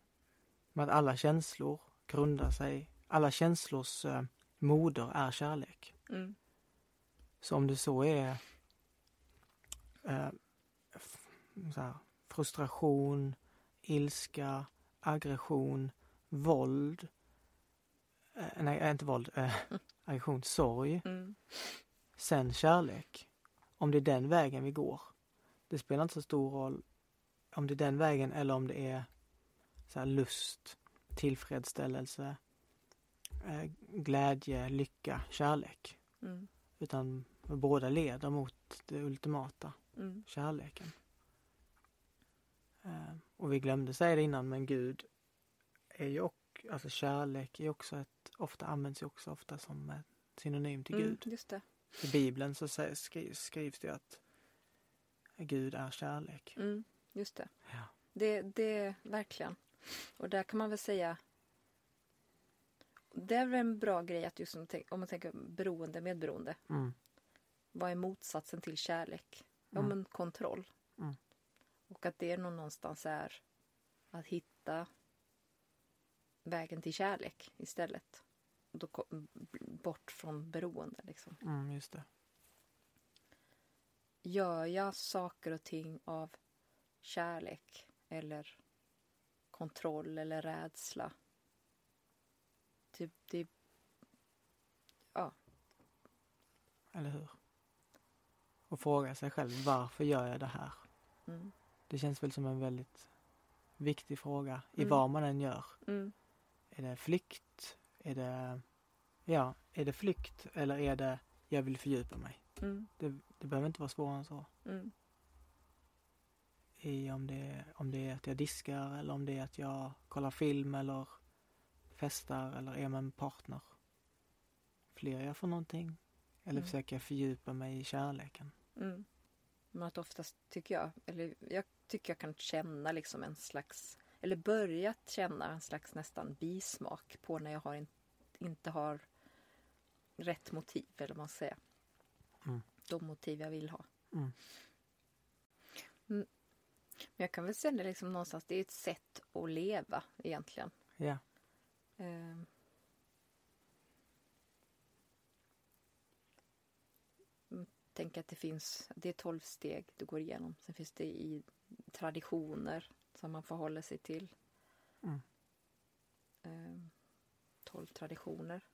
Men att alla känslor grundar sig, alla känslors äh, moder är kärlek. Mm. Så om det så är äh, så här, frustration, ilska, aggression, våld. Eh, nej, inte våld. Aggression, sorg. Mm. Sen kärlek. Om det är den vägen vi går. Det spelar inte så stor roll om det är den vägen eller om det är så lust, tillfredsställelse, eh, glädje, lycka, kärlek. Mm. Utan båda leder mot det ultimata, Mm. kärleken. Eh, och vi glömde säga det innan men Gud är ju och, alltså kärlek är också ett, ofta används ju också ofta som ett synonym till Mm, Gud. just det. I Bibeln så skrivs, skrivs det att Gud är kärlek. Mm, just det. Ja. det. Det verkligen. Och där kan man väl säga det är väl en bra grej att just om man tänker, beroende, medberoende. Mm. Vad är motsatsen till kärlek? Ja, Mm. men kontroll. Mm. Och att det nog någonstans är att hitta vägen till kärlek istället. Då bort från beroende. Liksom. Mm, just det. Gör jag saker och ting av kärlek eller kontroll eller rädsla? Typ, det, Eller hur? Och fråga sig själv varför gör jag det här? mm, Det känns väl som en väldigt viktig fråga i Mm. vad man än gör. mm, Är det flykt? Är det, ja, är det flykt eller är det jag vill fördjupa mig? mm, Det, det behöver inte vara svårare än så. mm, I om det, om det är att jag diskar eller om det är att jag kollar film eller festar eller är med en partner. Flyr jag från någonting? Eller Mm. försöker jag fördjupa mig i kärleken? mm. Men att oftast tycker jag, eller jag tycker jag kan känna liksom en slags, eller börjat känna en slags nästan bismak på när jag har in, inte har rätt motiv, eller vad man säga. Mm. De motiv jag vill ha. Mm. Men jag kan väl säga det liksom någonstans, det är ett sätt att leva egentligen. Ja. Eh. Mm, Tänk att det finns, det är tolv steg du går igenom. Sen finns det i traditioner som man förhåller sig till. Mm. Eh, Tolv traditioner.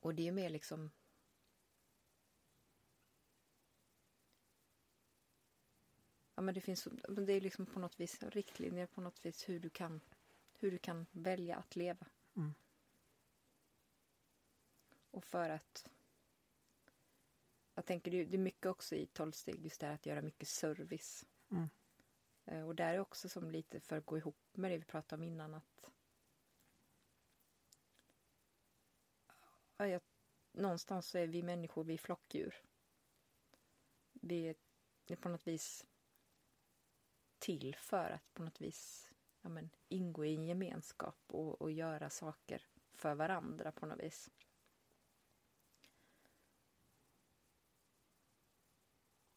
Och det är mer liksom Ja men det finns, men det är liksom på något vis riktlinjer på något vis hur du kan hur du kan välja att leva. Mm. Och för att jag tänker det är- mycket också i tolvsteg just det här att göra mycket service. Mm. Eh, och där är också som lite för att gå ihop med det vi pratade om innan att ja, jag, någonstans så är vi människor, vi är flockdjur. Vi är, är på något vis till för att på något vis ja, men, ingå i en gemenskap och, och göra saker för varandra på något vis.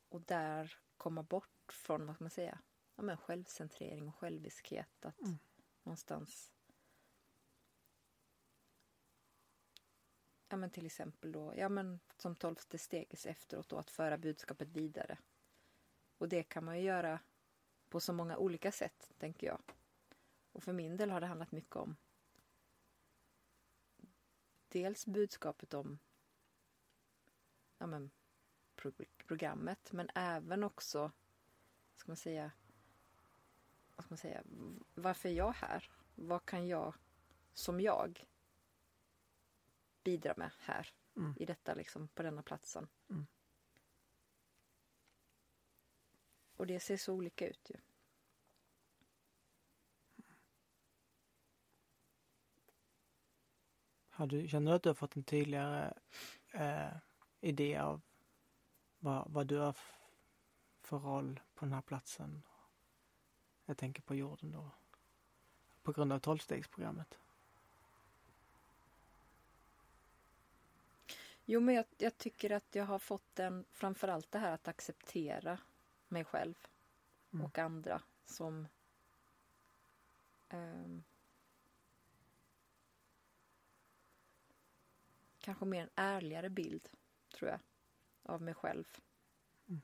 Och där komma bort från, vad ska man säga, ja, men självcentrering och själviskhet. Att Mm. någonstans Ja men till exempel då, ja men som tolfte steget efteråt då att föra budskapet vidare. Och det kan man ju göra på så många olika sätt, tänker jag. Och för min del har det handlat mycket om dels budskapet om ja, men, pro programmet, men även också, ska man säga, vad ska man säga, varför är jag här? Vad kan jag som jag bidra med här Mm. i detta liksom på denna platsen? Mm. Och det ser så olika ut ju. Har du, känner du att du har fått en tydligare eh, idé av vad, vad du har för roll på den här platsen? Jag tänker på jorden då. På grund av tolvstegsprogrammet. Jo, men jag, jag tycker att jag har fått en, framförallt det här att acceptera mig själv Mm. och andra som ehm, kanske mer en ärligare bild, tror jag, av mig själv. Mm.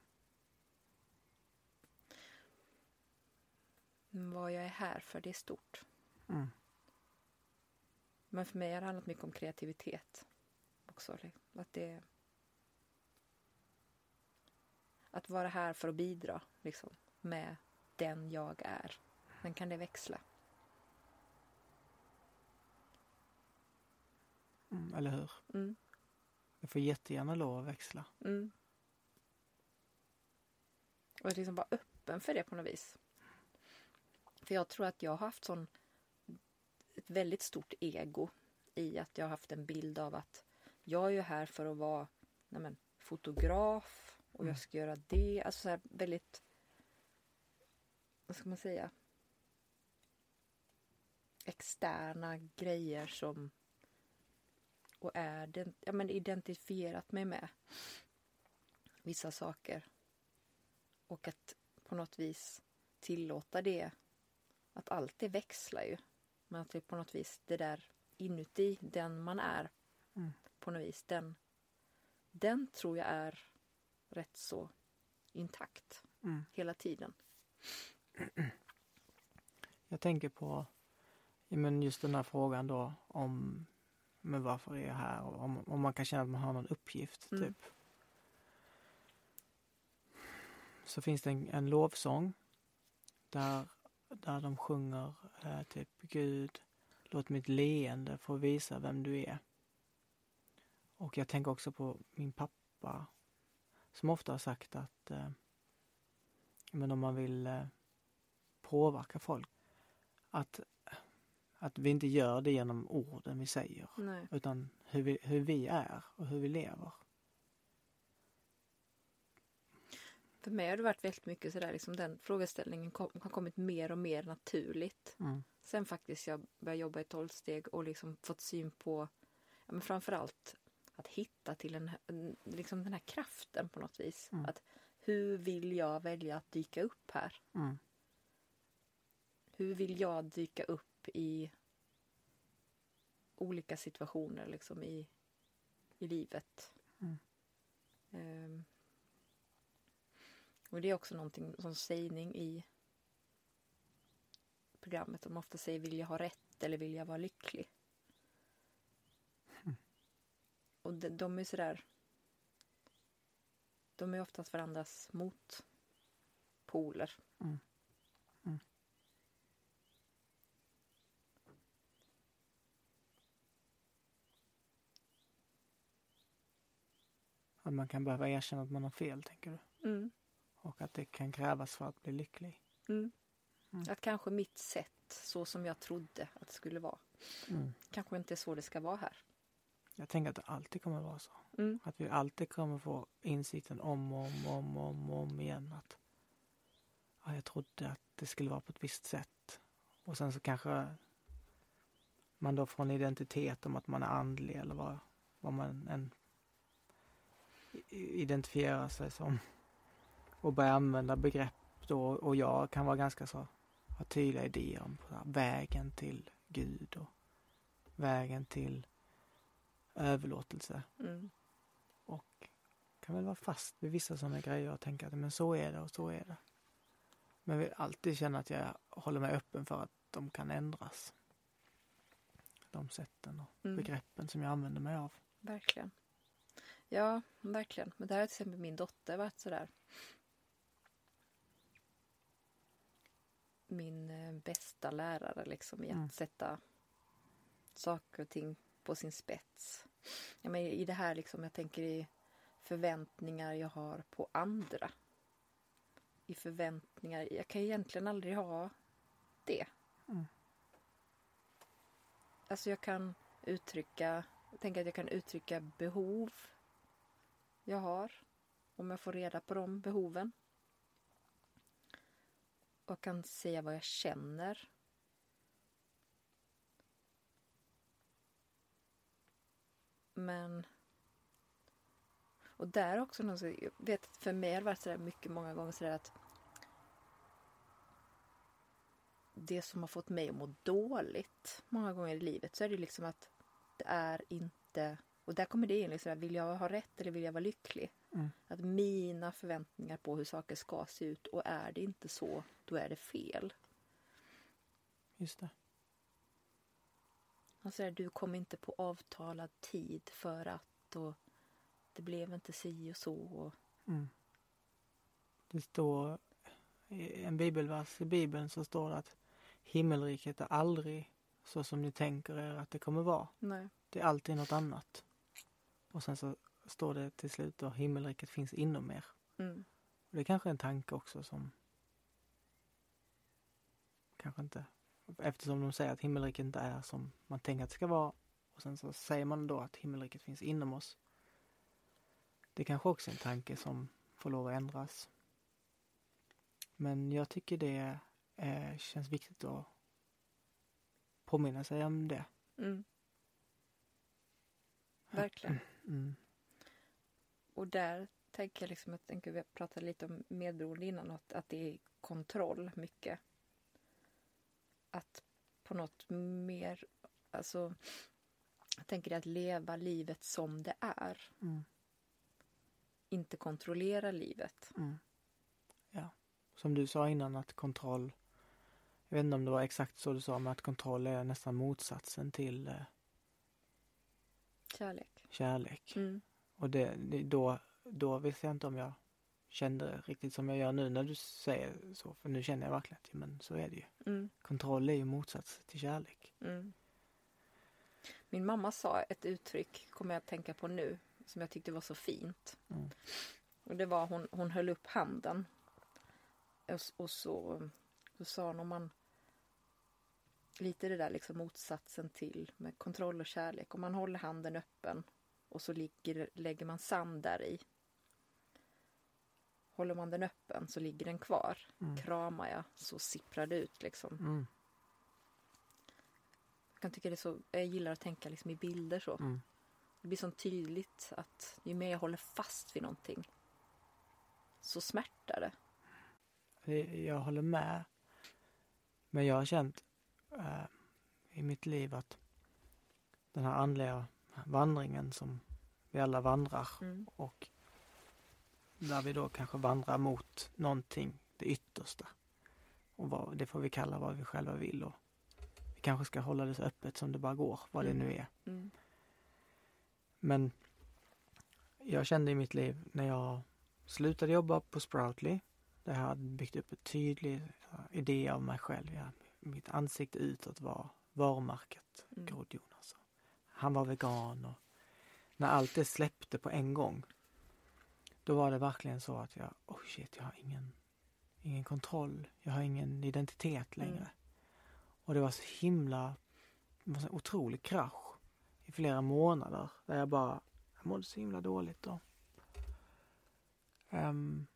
Men vad jag är här för, det är stort. Mm. Men för mig har det handlat mycket om kreativitet också. Att det Att vara här för att bidra liksom, med den jag är. Sen kan det växla. Mm, eller hur? Mm, Det får jättegärna lov att växla. mm. Och liksom vara öppen för det på något vis. För jag tror att jag har haft sån ett väldigt stort ego i att jag har haft en bild av att jag är ju här för att vara men, fotograf och Mm. jag ska göra det. Alltså så här väldigt, vad ska man säga, externa grejer som och är ja, men identifierat mig med vissa saker. Och att på något vis tillåta det att allt det växlar ju. Men att det på något vis det där inuti, den man är Mm. på något vis, den, den tror jag är rätt så intakt Mm. hela tiden. Jag tänker på men just den här frågan då om men varför är jag här och om, om man kan känna att man har någon uppgift. Mm. typ. Så finns det en, en lovsång där, där de sjunger eh, typ Gud, låt mitt leende få visa vem du är. Och jag tänker också på min pappa som ofta har sagt att eh, men om man vill eh, påverka folk att, att vi inte gör det genom orden vi säger Nej. utan hur vi, hur vi är och hur vi lever. För mig har det varit väldigt mycket sådär, liksom den frågeställningen kom, har kommit mer och mer naturligt. Mm. Sen faktiskt jag började jobba i tolvsteg och liksom fått syn på, ja, men framförallt att hitta till en, liksom den här kraften på något vis. Mm. Att hur vill jag välja att dyka upp här? Mm. Hur vill jag dyka upp i olika situationer liksom i, i livet? Mm. Och det är också någonting som sägning i programmet. De ofta säger vill jag ha rätt eller vill jag vara lycklig? Mm. Och de, de är sådär de är oftast varandras motpoler. Mm. Mm. Att man kan behöva erkänna att man har fel, tänker du? Mm. Och att det kan krävas för att bli lycklig. Mm. Mm. Att kanske mitt sätt, så som jag trodde att det skulle vara, Mm. kanske inte är så det ska vara här. Jag tänker att det alltid kommer vara så. Mm. Att vi alltid kommer få insikten om och om och om, om, om igen att ja, jag trodde att det skulle vara på ett visst sätt. Och sen så kanske man då får en identitet om att man är andlig eller vad, vad man än identifierar sig som. Och börjar använda begrepp då och jag kan vara ganska så, ha tydliga idéer om här, vägen till Gud och vägen till överlåtelse Mm. och kan väl vara fast vid vissa sådana grejer och tänka att men så är det och så är det. Men vill alltid känna att jag håller mig öppen för att de kan ändras. De sätten och Mm. begreppen som jag använder mig av. Verkligen. Ja, verkligen. Men där har till exempel min dotter varit sådär. Min eh, bästa lärare liksom i att Mm. sätta saker och ting på sin spets. Ja, men I det här liksom, jag tänker i förväntningar jag har på andra. I förväntningar, jag kan egentligen aldrig ha det. Mm. Alltså jag kan uttrycka, jag tänker att jag kan uttrycka behov jag har. Om jag får reda på de behoven. Och kan säga vad jag känner. Men Och där också, någon, jag vet att för mig har det varit sådär mycket många gånger sådär att det som har fått mig att må dåligt många gånger i livet så är det liksom att det är inte, och där kommer det in, liksom, vill jag ha rätt eller vill jag vara lycklig? Mm. Att mina förväntningar på hur saker ska se ut och är det inte så, då är det fel. Just det. Säger du kom inte på avtalad tid för att och det blev inte si och så. Och, Mm. Det står i en bibelvers i bibeln så står det att himmelriket är aldrig så som ni tänker er att det kommer vara. nej. Det är alltid något annat. Och sen så står det till slut då himmelriket finns inom er. Mm. Och det är kanske en tanke också som kanske inte eftersom de säger att himmelriket inte är som man tänker att det ska vara och sen så säger man då att himmelriket finns inom oss. Det är kanske också är en tanke som får lov att ändras. Men jag tycker det eh, känns viktigt att påminna sig om det. Mm. Verkligen. Mm. Och där tänker jag liksom, jag tänker vi pratade lite om medberoende innan, att, att det är kontroll mycket. Att på något mer, alltså jag tänker att leva livet som det är. Mm. Inte kontrollera livet. Mm. Ja, som du sa innan att kontroll, jag vet inte om det var exakt så du sa, men att kontroll är nästan motsatsen till eh, Kärlek. kärlek. Mm. Och det, då, då visste jag inte om jag kände riktigt som jag gör nu när du säger så, för nu känner jag verkligen att men så är det ju. Mm. Kontroll är ju motsats till kärlek. Mm. Min mamma sa ett uttryck, kommer jag att tänka på nu, som jag tyckte var så fint. Mm. Och det var hon, hon höll upp handen. Och, och så, så sa hon om man lite det där liksom motsatsen till med kontroll och kärlek. Om man håller handen öppen och så ligger, lägger man sand där i. Håller man den öppen så ligger den kvar. Mm. Kramar jag så sipprar det ut liksom. Mm. Jag kan tycka det är så, jag gillar att tänka liksom i bilder så. Mm. Det blir så tydligt att ju mer jag håller fast vid någonting så smärtar det. Jag håller med. Men jag har känt eh, i mitt liv att den här andliga vandringen som vi alla vandrar Mm. och där vi då kanske vandrar mot någonting, det yttersta. Och vad, det får vi kalla vad vi själva vill. Och vi kanske ska hålla det så öppet som det bara går, vad det Mm. nu är. Mm. Men jag kände i mitt liv när jag slutade jobba på Sproutly, där jag hade byggt upp en tydlig idé av mig själv. Jag, mitt ansikte utåt var varumärket Mm. Grodd Jonas. Han var vegan och när allt det släppte på en gång, då var det verkligen så att jag, oh shit, jag har ingen, ingen kontroll. Jag har ingen identitet längre. Mm. Och det var så himla, det var så otrolig krasch i flera månader där jag bara, jag mådde så himla dåligt då. Ehm,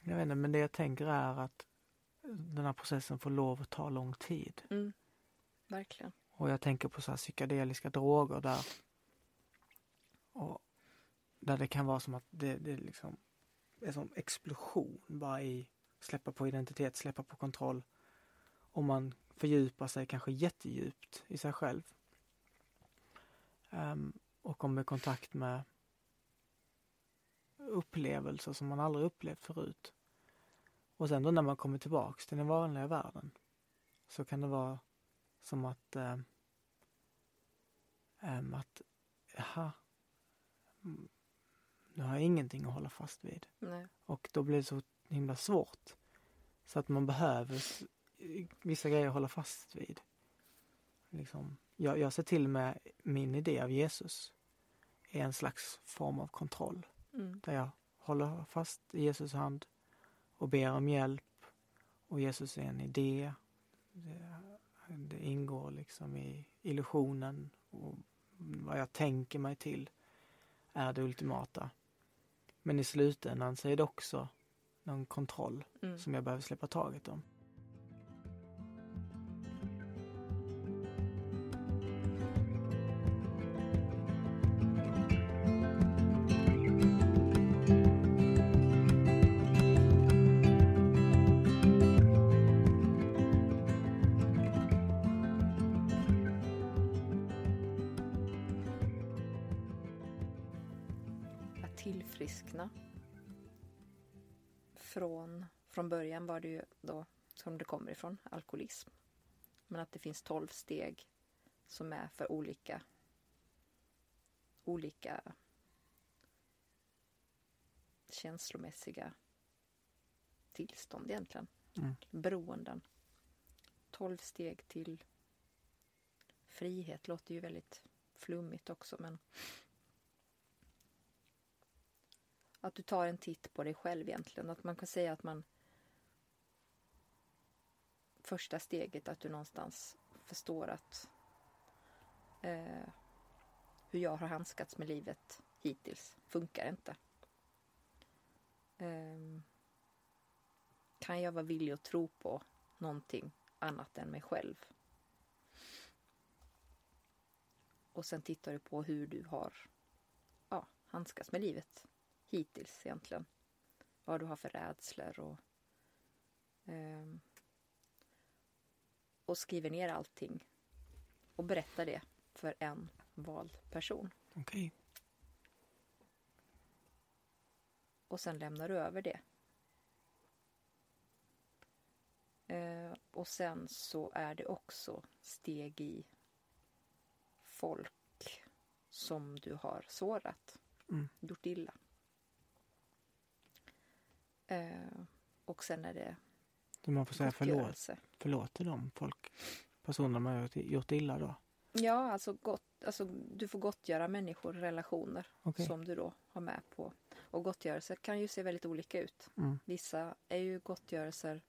jag vet inte, men det jag tänker är att den här processen får lov att ta lång tid. Mm. Verkligen. Och jag tänker på så här psykedeliska droger där och där det kan vara som att det, det liksom är som explosion bara i släppa på identitet, släppa på kontroll. Och man fördjupar sig kanske jättedjupt i sig själv. Um, och kommer i kontakt med upplevelser som man aldrig upplevt förut. Och sen då när man kommer tillbaks till den vanliga världen så kan det vara som att eh, att jaha, nu har jag ingenting att hålla fast vid. Nej. Och då blir det så himla svårt. Så att man behöver vissa grejer att hålla fast vid. Liksom, jag, jag ser till med min idé av Jesus är en slags form av kontroll. Mm. Där jag håller fast i Jesus hand och ber om hjälp. Och Jesus är en idé. Det, ingår liksom i illusionen. Och vad jag tänker mig till är det ultimata. Men i slutändan så är det också någon kontroll Mm. som jag behöver släppa taget om. Som det kommer ifrån, alkoholism. Men att det finns tolv steg som är för olika olika känslomässiga tillstånd egentligen. Mm. Beroenden. Tolv steg till frihet låter ju väldigt flummigt också men att du tar en titt på dig själv egentligen. Att man kan säga att man första steget att du någonstans förstår att eh, hur jag har handskats med livet hittills funkar inte. Eh, kan jag vara villig att tro på någonting annat än mig själv? Och sen tittar du på hur du har ja, handskats med livet hittills egentligen. Vad du har för rädslor och eh, och skriver ner allting och berättar det för en vald person. Okej. Och sen lämnar du över det. Eh, och sen så är det också steg i folk som du har sårat, Mm. gjort illa. Eh, och sen är det Så man får säga förlåt, gottgörelse. förlåt till de folk, personer man har gjort, gjort illa då? Ja, alltså, gott, alltså du får gottgöra människor, relationer Okej. som du då har med på. Och gottgörelse kan ju se väldigt olika ut. Mm. Vissa är ju gottgörelser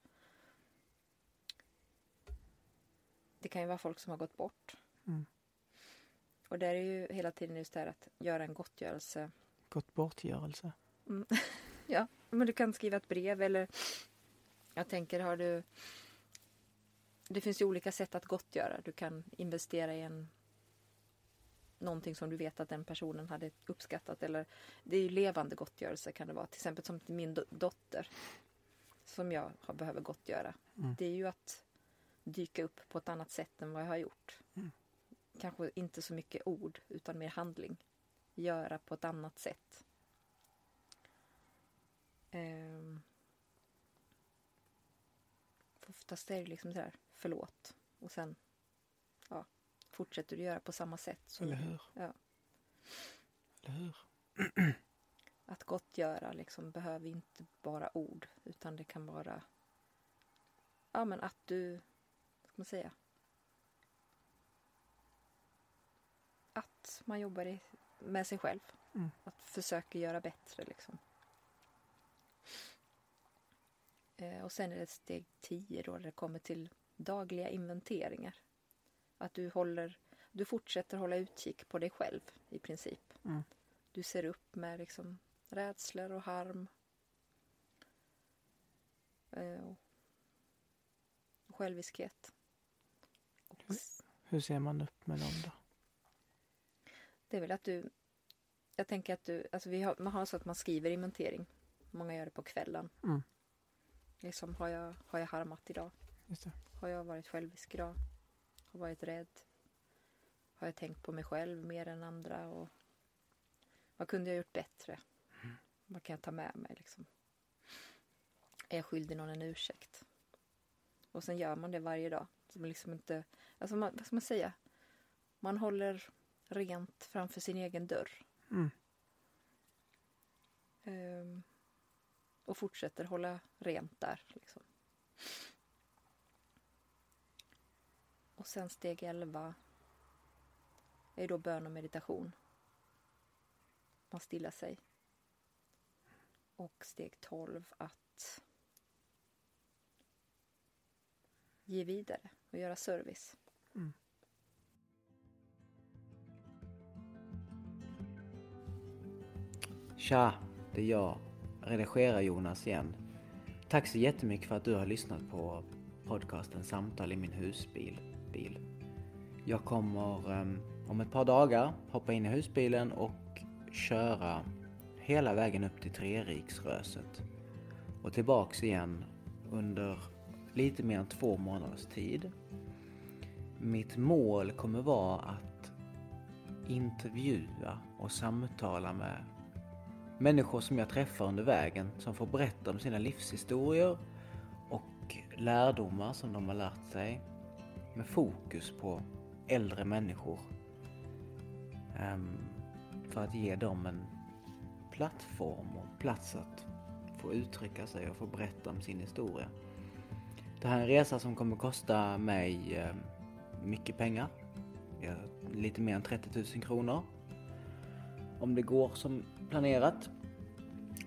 Det kan ju vara folk som har gått bort. Mm. Och där är ju hela tiden just det här att göra en gottgörelse. Gått bortgörelse. Ja, men du kan skriva ett brev eller jag tänker har du Det finns ju olika sätt att gottgöra. Du kan investera i en någonting som du vet att den personen hade uppskattat eller det är ju levande gottgörelse kan det vara. Till exempel som till min do- dotter som jag har behöver gottgöra. Mm. Det är ju att dyka upp på ett annat sätt än vad jag har gjort. Mm. Kanske inte så mycket ord utan mer handling. Göra på ett annat sätt. Ehm. Oftast är det liksom så här, förlåt. Och sen ja, fortsätter du göra på samma sätt. Så Eller hur? Ja. Eller hur? Att gottgöra liksom behöver inte bara ord utan det kan vara ja men att du, ska man säga? Att man jobbar i, med sig själv. Mm. Att försöka göra bättre liksom. Eh, och sen är det steg 10 då det kommer till dagliga inventeringar. Att du håller, du fortsätter hålla utkik på dig själv i princip. Mm. Du ser upp med liksom rädslor och harm. Eh, och själviskhet. Och s- Hur ser man upp med dem då? det är väl att du... Jag tänker att du... Alltså vi har, man har så att man skriver inventering. Många gör det på kvällen. Mm. Liksom, har jag, har jag harmat idag? Har jag varit självisk idag? Har varit rädd? Har jag tänkt på mig själv mer än andra? Och vad kunde jag gjort bättre? Vad kan jag ta med mig? Liksom? Är jag skyldig någon en ursäkt? Och sen gör man det varje dag. Så man liksom inte, alltså man, vad ska man säga? Man håller rent framför sin egen dörr. Mm. Ehm, och fortsätter hålla rent där. Liksom. Och sen steg 11 är då bön och meditation. Man stillar sig. Och steg 12 att ge vidare och göra service. Tja, det är jag, redigerar Jonas igen. Tack så jättemycket för att du har lyssnat på podcasten Samtal i min husbil. Bil. Jag kommer ehm, om ett par dagar hoppa in i husbilen och köra hela vägen upp till Treriksröset och tillbaks igen under lite mer än två månaders tid. Mitt mål kommer vara att intervjua och samtala med Människor som jag träffar under vägen som får berätta om sina livshistorier och lärdomar som de har lärt sig med fokus på äldre människor. Ehm, för att ge dem en plattform och plats att få uttrycka sig och få berätta om sin historia. Det här är en resa som kommer kosta mig ehm, mycket pengar. Lite mer än 30 000 kronor. Om det går som planerat.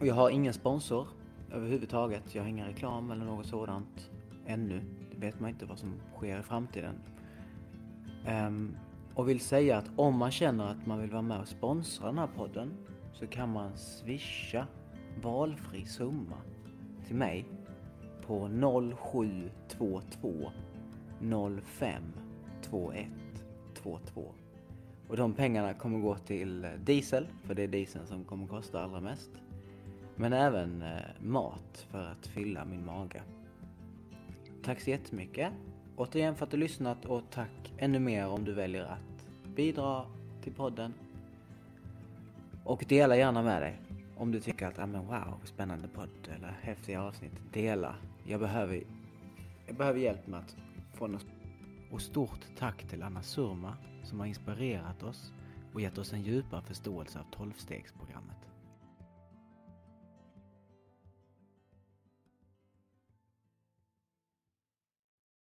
Och jag har ingen sponsor överhuvudtaget. Jag har ingen reklam eller något sådant ännu. Det vet man inte vad som sker i framtiden. Um, och vill säga att om man känner att man vill vara med och sponsra den här podden så kan man swisha valfri summa till mig på 0722 05 21 22 och de pengarna kommer gå till eh, diesel, för det är dieseln som kommer kosta allra mest. Men även eh, mat för att fylla min mage. Tack så jättemycket återigen för att du lyssnat och tack ännu mer om du väljer att bidra till podden. Och dela gärna med dig om du tycker att, ah, men wow, spännande podd eller häftiga avsnitt. Dela. Jag behöver, jag behöver hjälp med att få något. Och stort tack till Anna Surma som har inspirerat oss och gett oss en djupare förståelse av tolvstegsprogrammet.